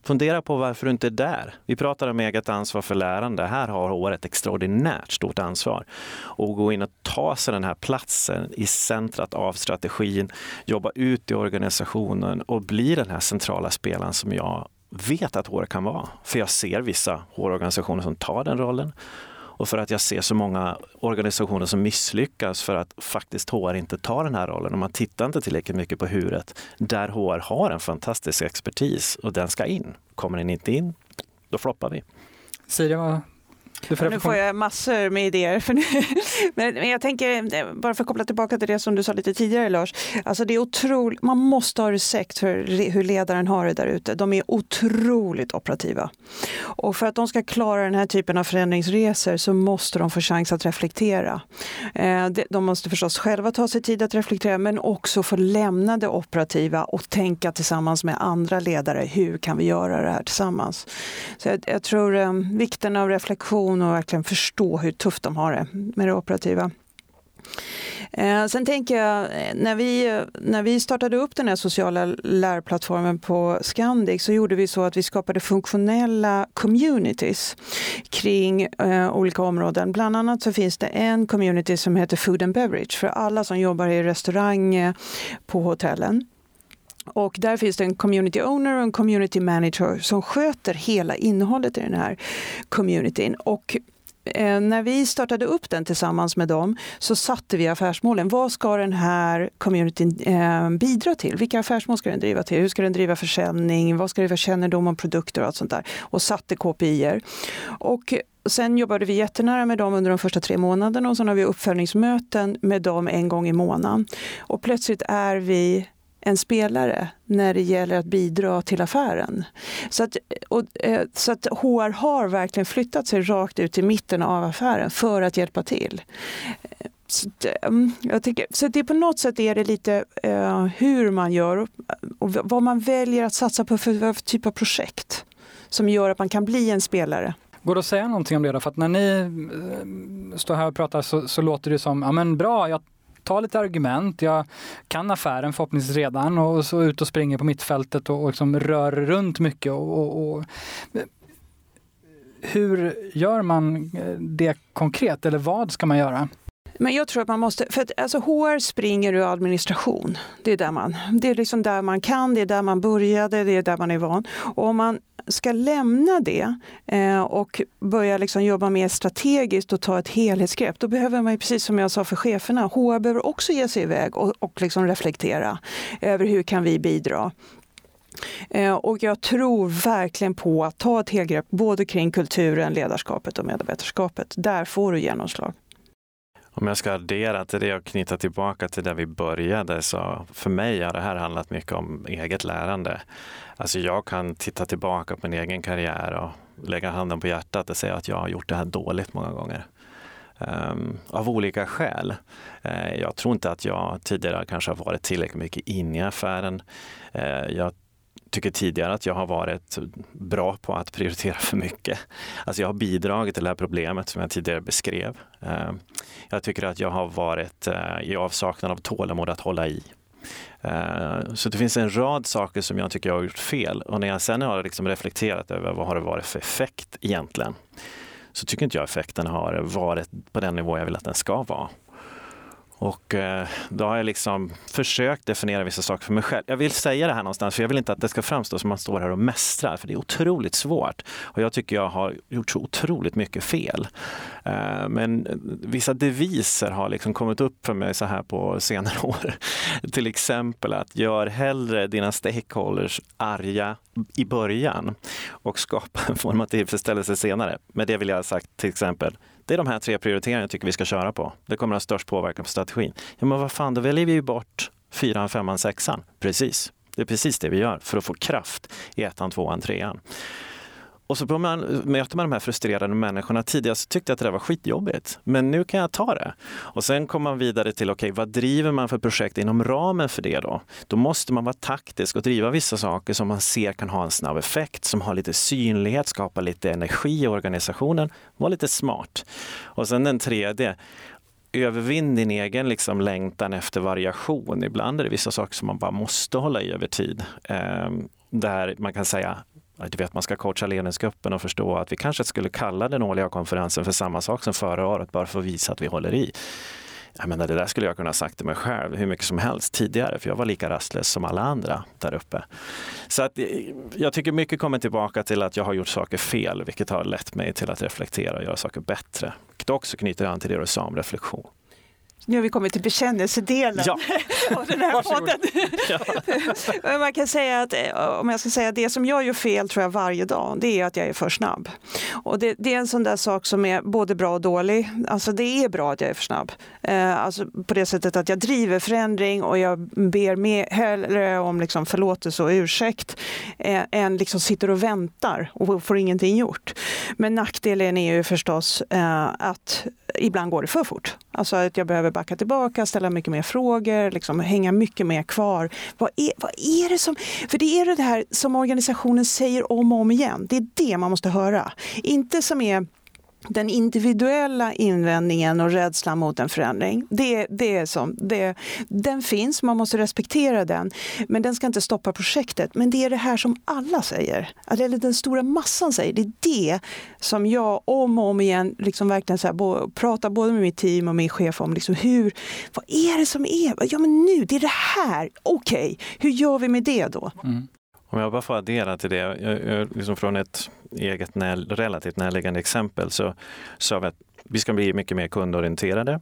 Fundera på varför du inte är där. Vi pratar om eget ansvar för lärande. Här har HR ett extraordinärt stort ansvar. Och gå in och ta sig den här platsen i centrat av strategin, jobba ut i organisationen och bli den här centrala spelaren som jag vet att HR kan vara. För jag ser vissa HR-organisationer som tar den rollen och för att jag ser så många organisationer som misslyckas för att faktiskt HR inte tar den här rollen. Och man tittar inte tillräckligt mycket på huret där HR har en fantastisk expertis och den ska in. Kommer den inte in, då floppar vi. Siri, vad nu får jag massor med idéer. För nu, (laughs) men jag tänker, bara för att koppla tillbaka till det som du sa lite tidigare Lars. Alltså det är otroligt, man måste ha respekt för hur ledaren har det där ute. De är otroligt operativa. Och för att de ska klara den här typen av förändringsresor så måste de få chans att reflektera. Eh, de måste förstås själva ta sig tid att reflektera men också få lämna det operativa och tänka tillsammans med andra ledare. Hur kan vi göra det här tillsammans? Så jag, jag tror eh, vikten av reflektion organisation och verkligen förstå hur tufft de har det med det operativa. Eh, sen tänker jag, eh, när vi, när vi startade upp den här sociala lärplattformen på Scandic så gjorde vi så att vi skapade funktionella communities kring eh, olika områden. Bland annat så finns det en community som heter Food and Beverage för alla som jobbar i restaurang på hotellen. Och där finns det en community owner och en community manager som sköter hela innehållet i den här communityn. Och eh, när vi startade upp den tillsammans med dem så satte vi affärsmålen. Vad ska den här communityn eh, bidra till? Vilka affärsmål ska den driva till? Hur ska den driva försäljning? Vad ska det vara kännedom om produkter och allt sånt där? Och satte KPIer. Och Sen jobbade vi jättenära med dem under de första tre månaderna och sen har vi uppföljningsmöten med dem en gång i månaden. Och plötsligt är vi en spelare när det gäller att bidra till affären. Så att, och, eh, så att HR har verkligen flyttat sig rakt ut i mitten av affären för att hjälpa till. Eh, så, eh, mm, jag tycker, så det på något sätt är det lite eh, hur man gör och vad man väljer att satsa på för, för typ av projekt som gör att man kan bli en spelare. Går det att säga någonting om det då? För att när ni eh, står här och pratar så, så låter det som, ja men bra, jag ta lite argument. Jag kan affären förhoppningsvis redan och så ut och springer på mittfältet och, och liksom rör runt mycket. Och, och, och, hur gör man eh, det konkret eller vad ska man göra? Men jag tror att man måste, för att alltså HR springer ur administration. Det är, där man, det är liksom där man kan, det är där man började, det är där man är van. Och om man ska lämna det eh, och börja liksom jobba mer strategiskt och ta ett helhetsgrepp, då behöver man, precis som jag sa för cheferna, HR behöver också ge sig iväg och, och liksom reflektera över hur kan vi bidra. Eh, och jag tror verkligen på att ta ett helgrepp både kring kulturen, ledarskapet och medarbetarskapet. Där får du genomslag. Om jag ska addera till det och knyta tillbaka till där vi började så för mig har det här handlat mycket om eget lärande. Alltså jag kan titta tillbaka på min egen karriär och lägga handen på hjärtat och säga att jag har gjort det här dåligt många gånger. Um, av olika skäl. Uh, jag tror inte att jag tidigare kanske har varit tillräckligt mycket inne i affären. Uh, jag tycker tidigare att jag har varit bra på att prioritera för mycket. Alltså jag har bidragit till det här problemet som jag tidigare beskrev. Ehm, jag tycker att jag har varit eh, i avsaknad av tålamod att hålla i. Ehm, så det finns en rad saker som jag tycker jag har gjort fel och när jag sen har liksom reflekterat över vad har det varit för effekt egentligen så tycker inte jag effekten har varit på den nivå jag vill att den ska vara. Och eh, då har jag liksom försökt definiera vissa saker för mig själv. Jag vill säga det här någonstans, för jag vill inte att det ska framstå som att man står här och mästrar, för det är otroligt svårt. Och jag tycker jag har gjort så otroligt mycket fel. Eh, men eh, vissa deviser har liksom kommit upp för mig så här på senare (laughs) år. Till exempel att gör hellre dina stakeholders arga i början och skapa en form av tillfredsställelse senare. Med det vill jag ha sagt till exempel, det är de här tre prioriteringarna jag tycker vi ska köra på. Det kommer att ha störst påverkan på strategin. Ja, men vad fan, då väljer vi ju bort fyran, femman, sexan. Precis. Det är precis det vi gör för att få kraft i ettan, tvåan, trean. Och så man, möter man de här frustrerade människorna. Tidigare så tyckte jag att det där var skitjobbigt, men nu kan jag ta det. Och sen kommer man vidare till, okej, okay, vad driver man för projekt inom ramen för det då? Då måste man vara taktisk och driva vissa saker som man ser kan ha en snabb effekt, som har lite synlighet, skapa lite energi i organisationen. Var lite smart. Och sen den tredje, övervinn din egen liksom längtan efter variation. Ibland är det vissa saker som man bara måste hålla i över tid. Eh, där man kan säga, du vet, man ska coacha ledningsgruppen och förstå att vi kanske skulle kalla den årliga konferensen för samma sak som förra året, bara för att visa att vi håller i. Jag menar, det där skulle jag kunna sagt till mig själv hur mycket som helst tidigare, för jag var lika rastlös som alla andra där uppe. Så att, eh, jag tycker mycket kommer tillbaka till att jag har gjort saker fel, vilket har lett mig till att reflektera och göra saker bättre. Vilket också knyter an till det du sa om reflektion. Nu har vi kommit till bekännelsedelen ja. (laughs) av den här podden. Ja. (laughs) Man kan säga att, eh, om jag ska säga det som jag gör fel tror jag varje dag, det är att jag är för snabb. Och det, det, är en sån där sak som är både bra och dålig. Alltså det är bra att jag är för snabb. Eh, alltså på det sättet att jag driver förändring och jag ber mer, hellre om liksom förlåtelse och ursäkt eh, än liksom sitter och väntar och får ingenting gjort. Men nackdelen är ju förstås att ibland går det för fort. Alltså att jag behöver backa tillbaka, ställa mycket mer frågor, liksom hänga mycket mer kvar. Vad är, vad är det som... För det är det här som organisationen säger om och om igen. Det är det man måste höra. Inte som är den individuella invändningen och rädslan mot en förändring, det, det är som, det, den finns, man måste respektera den. Men den ska inte stoppa projektet. Men det är det här som alla säger, eller den stora massan säger. Det är det som jag om och om igen liksom verkligen så här, pratar både med mitt team och min chef om. Liksom hur, vad är det som är? Ja men nu, det är det här. Okej, okay, hur gör vi med det då? Mm. Om jag bara får addera till det, jag, jag, liksom från ett eget när, relativt närliggande exempel så sa vi att vi ska bli mycket mer kundorienterade.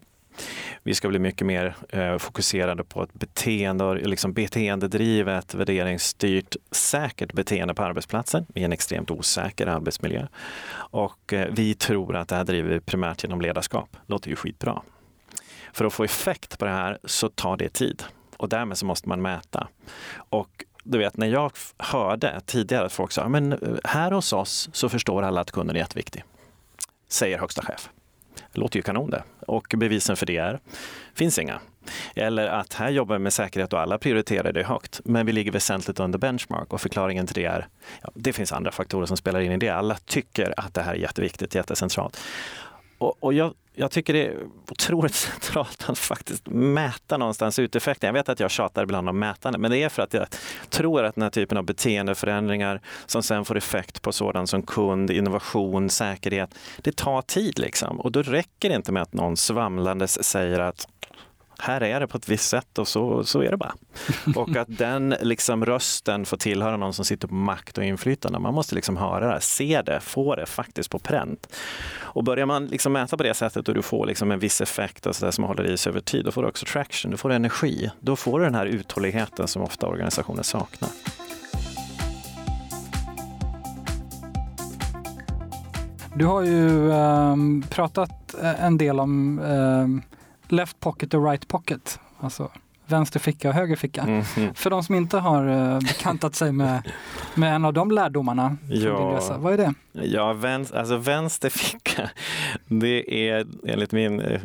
Vi ska bli mycket mer eh, fokuserade på ett beteende, liksom beteendedrivet, värderingsstyrt, säkert beteende på arbetsplatsen i en extremt osäker arbetsmiljö. Och eh, vi tror att det här driver vi primärt genom ledarskap. Låter ju skitbra. För att få effekt på det här så tar det tid och därmed så måste man mäta. Och du vet, när jag hörde tidigare att folk sa, men eh, här hos oss så förstår alla att kunden är jätteviktig. Säger högsta chef. Det låter ju kanon det. Och bevisen för det är, finns inga. Eller att här jobbar vi med säkerhet och alla prioriterar det högt, men vi ligger väsentligt under benchmark och förklaringen till det är, ja, det finns andra faktorer som spelar in i det. Alla tycker att det här är jätteviktigt, jättecentralt. Och, och jag jag tycker det är otroligt (laughs) centralt att faktiskt mäta någonstans uteffekten. Jag vet att jag tjatar ibland om mätande, men det är för att jag tror att den här typen av beteendeförändringar som sen får effekt på sådant som kund, innovation, säkerhet, det tar tid liksom. Och då räcker det inte med att någon svamlandes säger att här är det på ett visst sätt och så, så är det bara. (laughs) Och att den liksom rösten får tillhöra någon som sitter på makt och inflytande. Man måste liksom höra det, se det, få det faktiskt på pränt. Och börjar man liksom mäta på det sättet och du får liksom en viss effekt och så där som håller i sig över tid, då får du också traction, du får energi. Då får du den här uthålligheten som ofta organisationer saknar. Du har ju eh, pratat en del om eh, left pocket och right pocket. Alltså vänster ficka och höger ficka. Mm, mm. För de som inte har uh, bekantat sig med, med en av de lärdomarna ja. vad är det? Ja, vänster, alltså vänster ficka, (laughs) det är enligt min eh,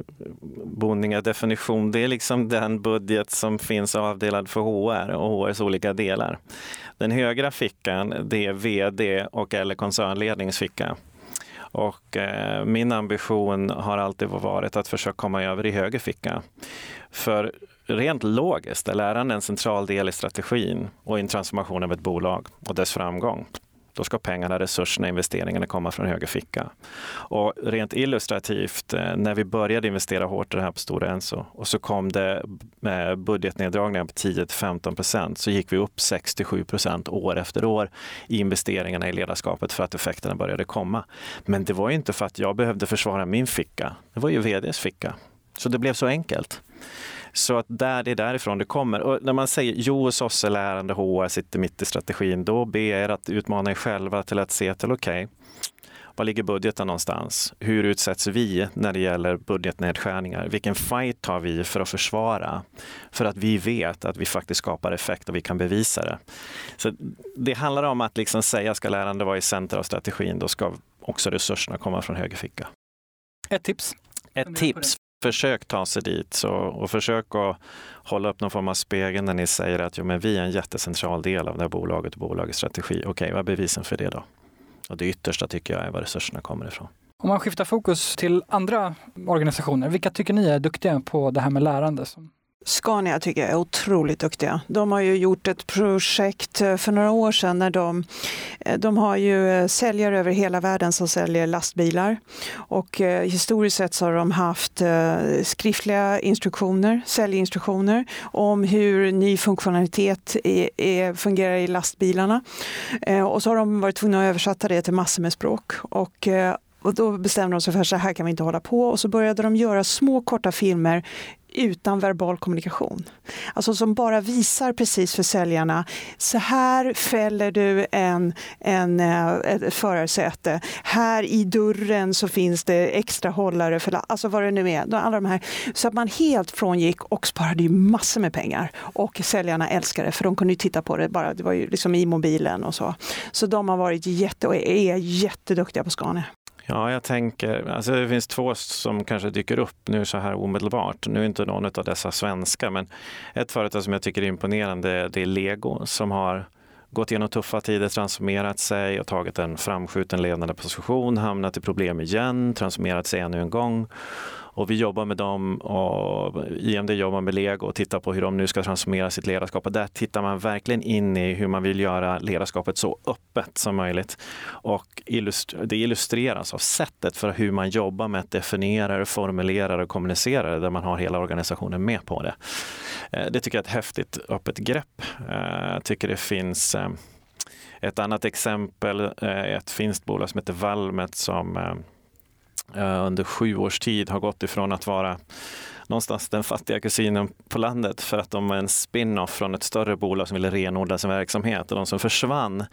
Bonninga definition, det är liksom den budget som finns avdelad för HR och HRs olika delar. Den högra fickan, det är VD och eller koncernledningsficka. Och eh, min ambition har alltid varit att försöka komma över i höger ficka. För rent logiskt är lärande en central del i strategin och i en transformation av ett bolag och dess framgång. Då ska pengarna, resurserna, investeringarna komma från höger ficka. Och rent illustrativt, eh, när vi började investera hårt i det här på Stora Enso och så kom det budgetneddragningar på 10-15 procent så gick vi upp 6-7 procent år efter år i investeringarna i ledarskapet för att effekterna började komma. Men det var inte för att jag behövde försvara min ficka. Det var ju vds ficka. Så det blev så enkelt. Så att där, det är därifrån det kommer. Och när man säger jo är lärande HR sitter mitt i strategin, då ber jag er att utmana er själva till att se till okej, okay, Var ligger budgeten någonstans? Hur utsätts vi när det gäller budgetnedskärningar? Vilken fight tar vi för att försvara? För att vi vet att vi faktiskt skapar effekt och vi kan bevisa det. Så det handlar om att liksom säga, ska lärande vara i center av strategin, då ska också resurserna komma från höger ficka. Ett tips? Ett tips försök ta sig dit så, och försök att hålla upp någon form av spegel när ni säger att jo, men vi är en jättecentral del av det här bolaget och bolagets strategi. Okej, okay, vad är bevisen för det då? Och det yttersta tycker jag är var resurserna kommer ifrån. Om man skiftar fokus till andra organisationer, vilka tycker ni är duktiga på det här med lärande? Scania tycker jag är otroligt duktiga. De har ju gjort ett projekt eh, för några år sedan när de, eh, de har ju eh, säljare över hela världen som säljer lastbilar. Och historiskt sett så har de haft skriftliga instruktioner, säljinstruktioner om hur ny funktionalitet är, är, fungerar i lastbilarna. Och så har de varit tvungna att översätta det till massor med språk. Och och då bestämde de sig för att så här kan vi inte hålla på och så började de göra små korta filmer utan verbal kommunikation. Alltså som bara visar precis för säljarna, så här fäller du en, en, eh, ett förarsäte. Här i dörren så finns det extra hållare, för, alltså vad det nu är. Alla de här. Så att man helt frångick och sparade ju massor med pengar. Och säljarna älskade det, för de kunde ju titta på det bara, det var ju liksom i mobilen och så. Så de har varit jätte och är jätteduktiga på Scania. Ja, jag tänker, alltså det finns två som kanske dyker upp nu så här omedelbart. Nu är inte någon av dessa svenska, men ett företag som jag tycker är imponerande det är Lego som har gått igenom tuffa tider, transformerat sig och tagit en framskjuten ledande position, hamnat i problem igen, transformerat sig ännu en gång och vi jobbar med dem och IMD jobbar med Lego och tittar på hur de nu ska transformera sitt ledarskap. Och där tittar man verkligen in i hur man vill göra ledarskapet så öppet som möjligt. Och det illustreras av sättet för hur man jobbar med att definiera, formulera och kommunicera där man har hela organisationen med på det. Eh, det tycker jag är ett häftigt öppet grepp. Eh, jag tycker det finns eh, ett annat exempel ett finskt bolag som heter Valmet som Eh, under sju års tid har gått ifrån att vara någonstans den fattiga kusinen på landet för att de var en spin-off från ett större bolag som ville renodla sin verksamhet och de som försvann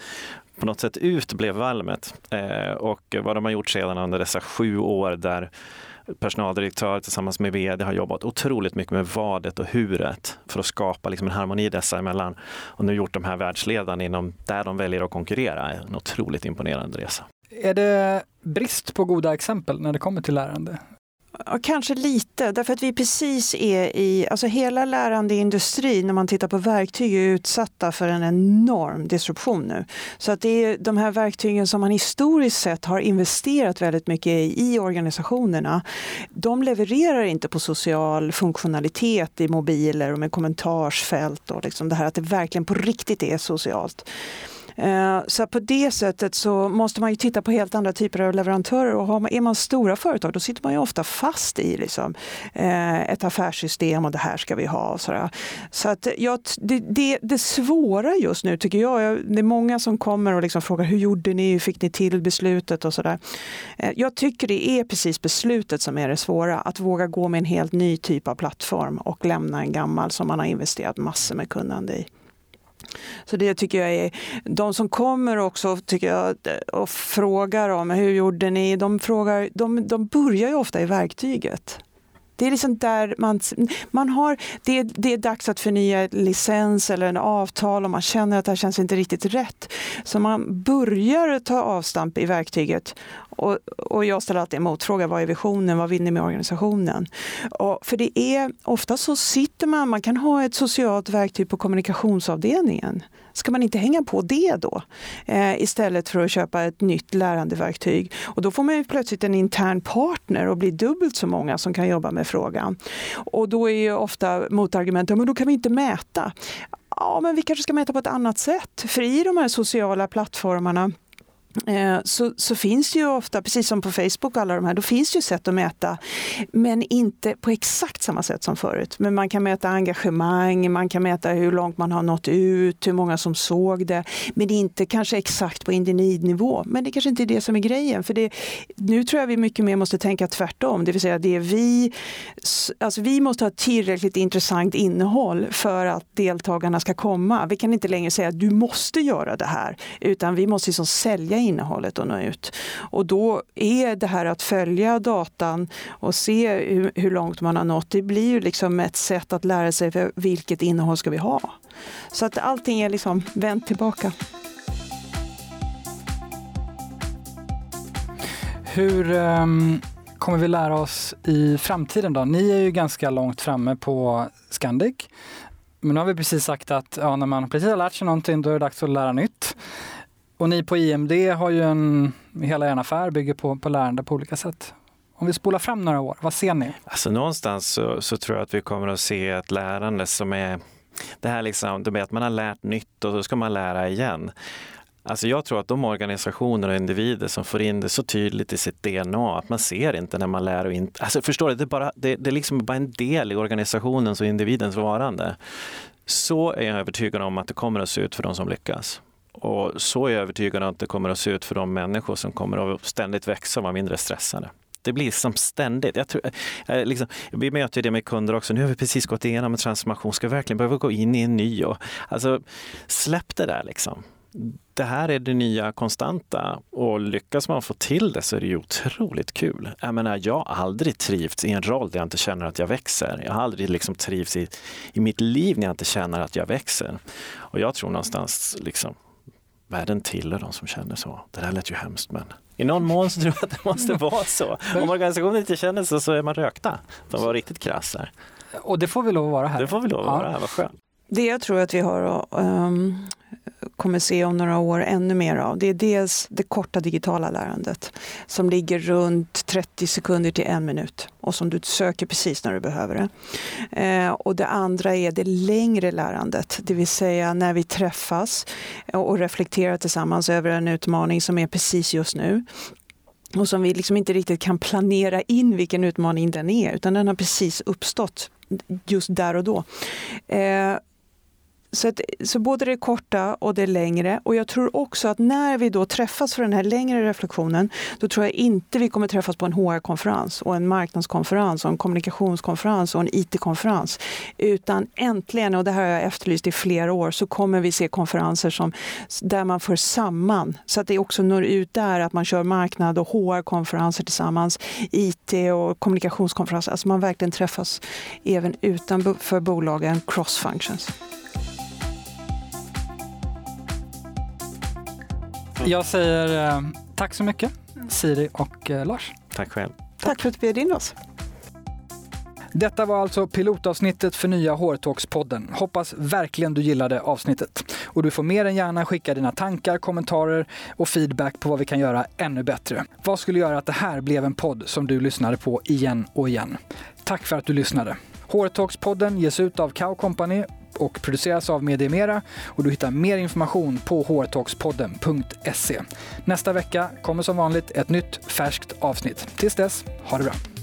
på något sätt ut blev Valmet. Eh, och vad de har gjort sedan under dessa sju år där personaldirektör tillsammans med vd har jobbat otroligt mycket med vadet och huret för att skapa liksom en harmoni dessa emellan. Och nu gjort de här världsledarna inom där de väljer att konkurrera. En otroligt imponerande resa. Är det brist på goda exempel när det kommer till lärande? Ja, kanske lite, därför att vi precis är i, alltså hela lärandeindustrin när man tittar på verktyg är utsatta för en enorm disruption nu. Så att det är de här verktygen som man historiskt sett har investerat väldigt mycket i, i organisationerna. De levererar inte på social funktionalitet i mobiler och med kommentarsfält och liksom det här att det verkligen på riktigt är socialt. Eh, så på det sättet så måste man ju titta på helt andra typer av leverantörer och är man stora företag då sitter man ju ofta fast i liksom, eh, ett affärssystem och det här ska vi ha. Och sådär. Så att jag, det, det, det svåra just nu tycker jag, det är många som kommer och liksom frågar hur gjorde ni, hur fick ni till beslutet och sådär. Eh, jag tycker det är precis beslutet som är det svåra, att våga gå med en helt ny typ av plattform och lämna en gammal som man har investerat massor med kunnande i. Så det tycker jag är, de som kommer också tycker jag, och frågar om hur gjorde ni, de, frågar, de, de börjar ju ofta i verktyget. Det är liksom där man, man har, det, det är dags att förnya licens eller en avtal och man känner att det här känns inte riktigt rätt. Så man börjar ta avstamp i verktyget. Och, och jag ställer alltid en motfråga, vad är visionen, vad vill ni med organisationen? Och för det är ofta så sitter man, man kan ha ett socialt verktyg på kommunikationsavdelningen. Ska man inte hänga på det då? Eh, istället för att köpa ett nytt lärandeverktyg. Och då får man ju plötsligt en intern partner och blir dubbelt så många som kan jobba med frågan. Och då är ju ofta motargumentet, men då kan vi inte mäta. Ja, men vi kanske ska mäta på ett annat sätt. För i de här sociala plattformarna Eh, så, så, finns det ju ofta, precis som på Facebook alla de här, då finns det ju sätt att mäta. Men inte på exakt samma sätt som förut. Men man kan mäta engagemang, man kan mäta hur långt man har nått ut, hur många som såg det. Men inte kanske exakt på individnivå. Men det kanske inte är det som är grejen. För det, nu tror jag vi mycket mer måste tänka tvärtom. Det vill säga det vi, alltså vi måste ha tillräckligt intressant innehåll för att deltagarna ska komma. Vi kan inte längre säga att du måste göra det här. Utan vi måste liksom sälja innehållet och nå ut. Och då är det här att följa datan och se hur, hur långt man har nått, det blir ju liksom ett sätt att lära sig vilket innehåll ska vi ha. Så att allting är liksom vänt tillbaka. Hur um, kommer vi lära oss i framtiden då? Ni är ju ganska långt framme på Scandic. Men nu har vi precis sagt att ja, när man precis har lärt sig någonting då är det dags att lära nytt. Och ni på IMD har ju en, hela er affär bygger på, på lärande på olika sätt. Om vi spolar fram några år, vad ser ni? Alltså någonstans så, så tror jag att vi kommer att se ett lärande som är det här liksom, det med att man har lärt nytt och då ska man lära igen. Alltså jag tror att de organisationer och individer som får in det så tydligt i sitt DNA att man ser inte när man lär och inte... Alltså förstår du, det är, bara, det, det är liksom bara en del i organisationens och individens varande. Så är jag övertygad om att det kommer att se ut för de som lyckas. Och så är jag övertygad om att det kommer att se ut för de människor som kommer att ständigt växa och vara mindre stressade. Det blir som ständigt. Jag tror, eh, eh, liksom, vi möter det med kunder också. Nu har vi precis gått igenom en transformation. Ska vi verkligen behöva gå in i en ny? Och, alltså, släpp det där liksom det här är det nya konstanta och lyckas man få till det så är det ju otroligt kul. Jag menar, jag har aldrig trivts i en roll där jag inte känner att jag växer. Jag har aldrig liksom trivts i, i mitt liv när jag inte känner att jag växer. Och jag tror någonstans liksom världen tillhör de som känner så. Det där lät ju hemskt men i någon mån så tror jag att det måste (laughs) vara så. Om organisationen inte känner så, så är man rökta. De var riktigt krass där. Och det får vi lov att vara här. Det får vi lov att vara här, vad skönt. Det jag tror att vi har um, kommer se om några år ännu mer av, det är dels det korta digitala lärandet som ligger runt 30 sekunder till en minut och som du söker precis när du behöver det. Eh, och det andra är det längre lärandet, det vill säga när vi träffas och reflekterar tillsammans över en utmaning som är precis just nu och som vi liksom inte riktigt kan planera in vilken utmaning den är, utan den har precis uppstått just där och då. Eh, så, att, så både det korta och det längre. Och jag tror också att när vi då träffas för den här längre reflektionen, då tror jag inte vi kommer träffas på en HR-konferens och en marknadskonferens och en kommunikationskonferens och en IT-konferens. Utan äntligen, och det här har jag efterlyst i flera år, så kommer vi se konferenser som, där man för samman, så att det också når ut där, att man kör marknad och HR-konferenser tillsammans, IT och kommunikationskonferenser. Alltså man verkligen träffas även utanför bolagen, cross functions. Jag säger eh, tack så mycket, Siri och eh, Lars. Tack själv. Tack för att du bjöd in oss. Detta var alltså pilotavsnittet för nya Hårtalks-podden. Hoppas verkligen du gillade avsnittet. Och du får mer än gärna skicka dina tankar, kommentarer och feedback på vad vi kan göra ännu bättre. Vad skulle göra att det här blev en podd som du lyssnade på igen och igen? Tack för att du lyssnade. Hårtalks-podden ges ut av Cow Company och produceras av Mediemera och du hittar mer information på hrtalkspodden.se. Nästa vecka kommer som vanligt ett nytt färskt avsnitt. Tills dess, ha det bra!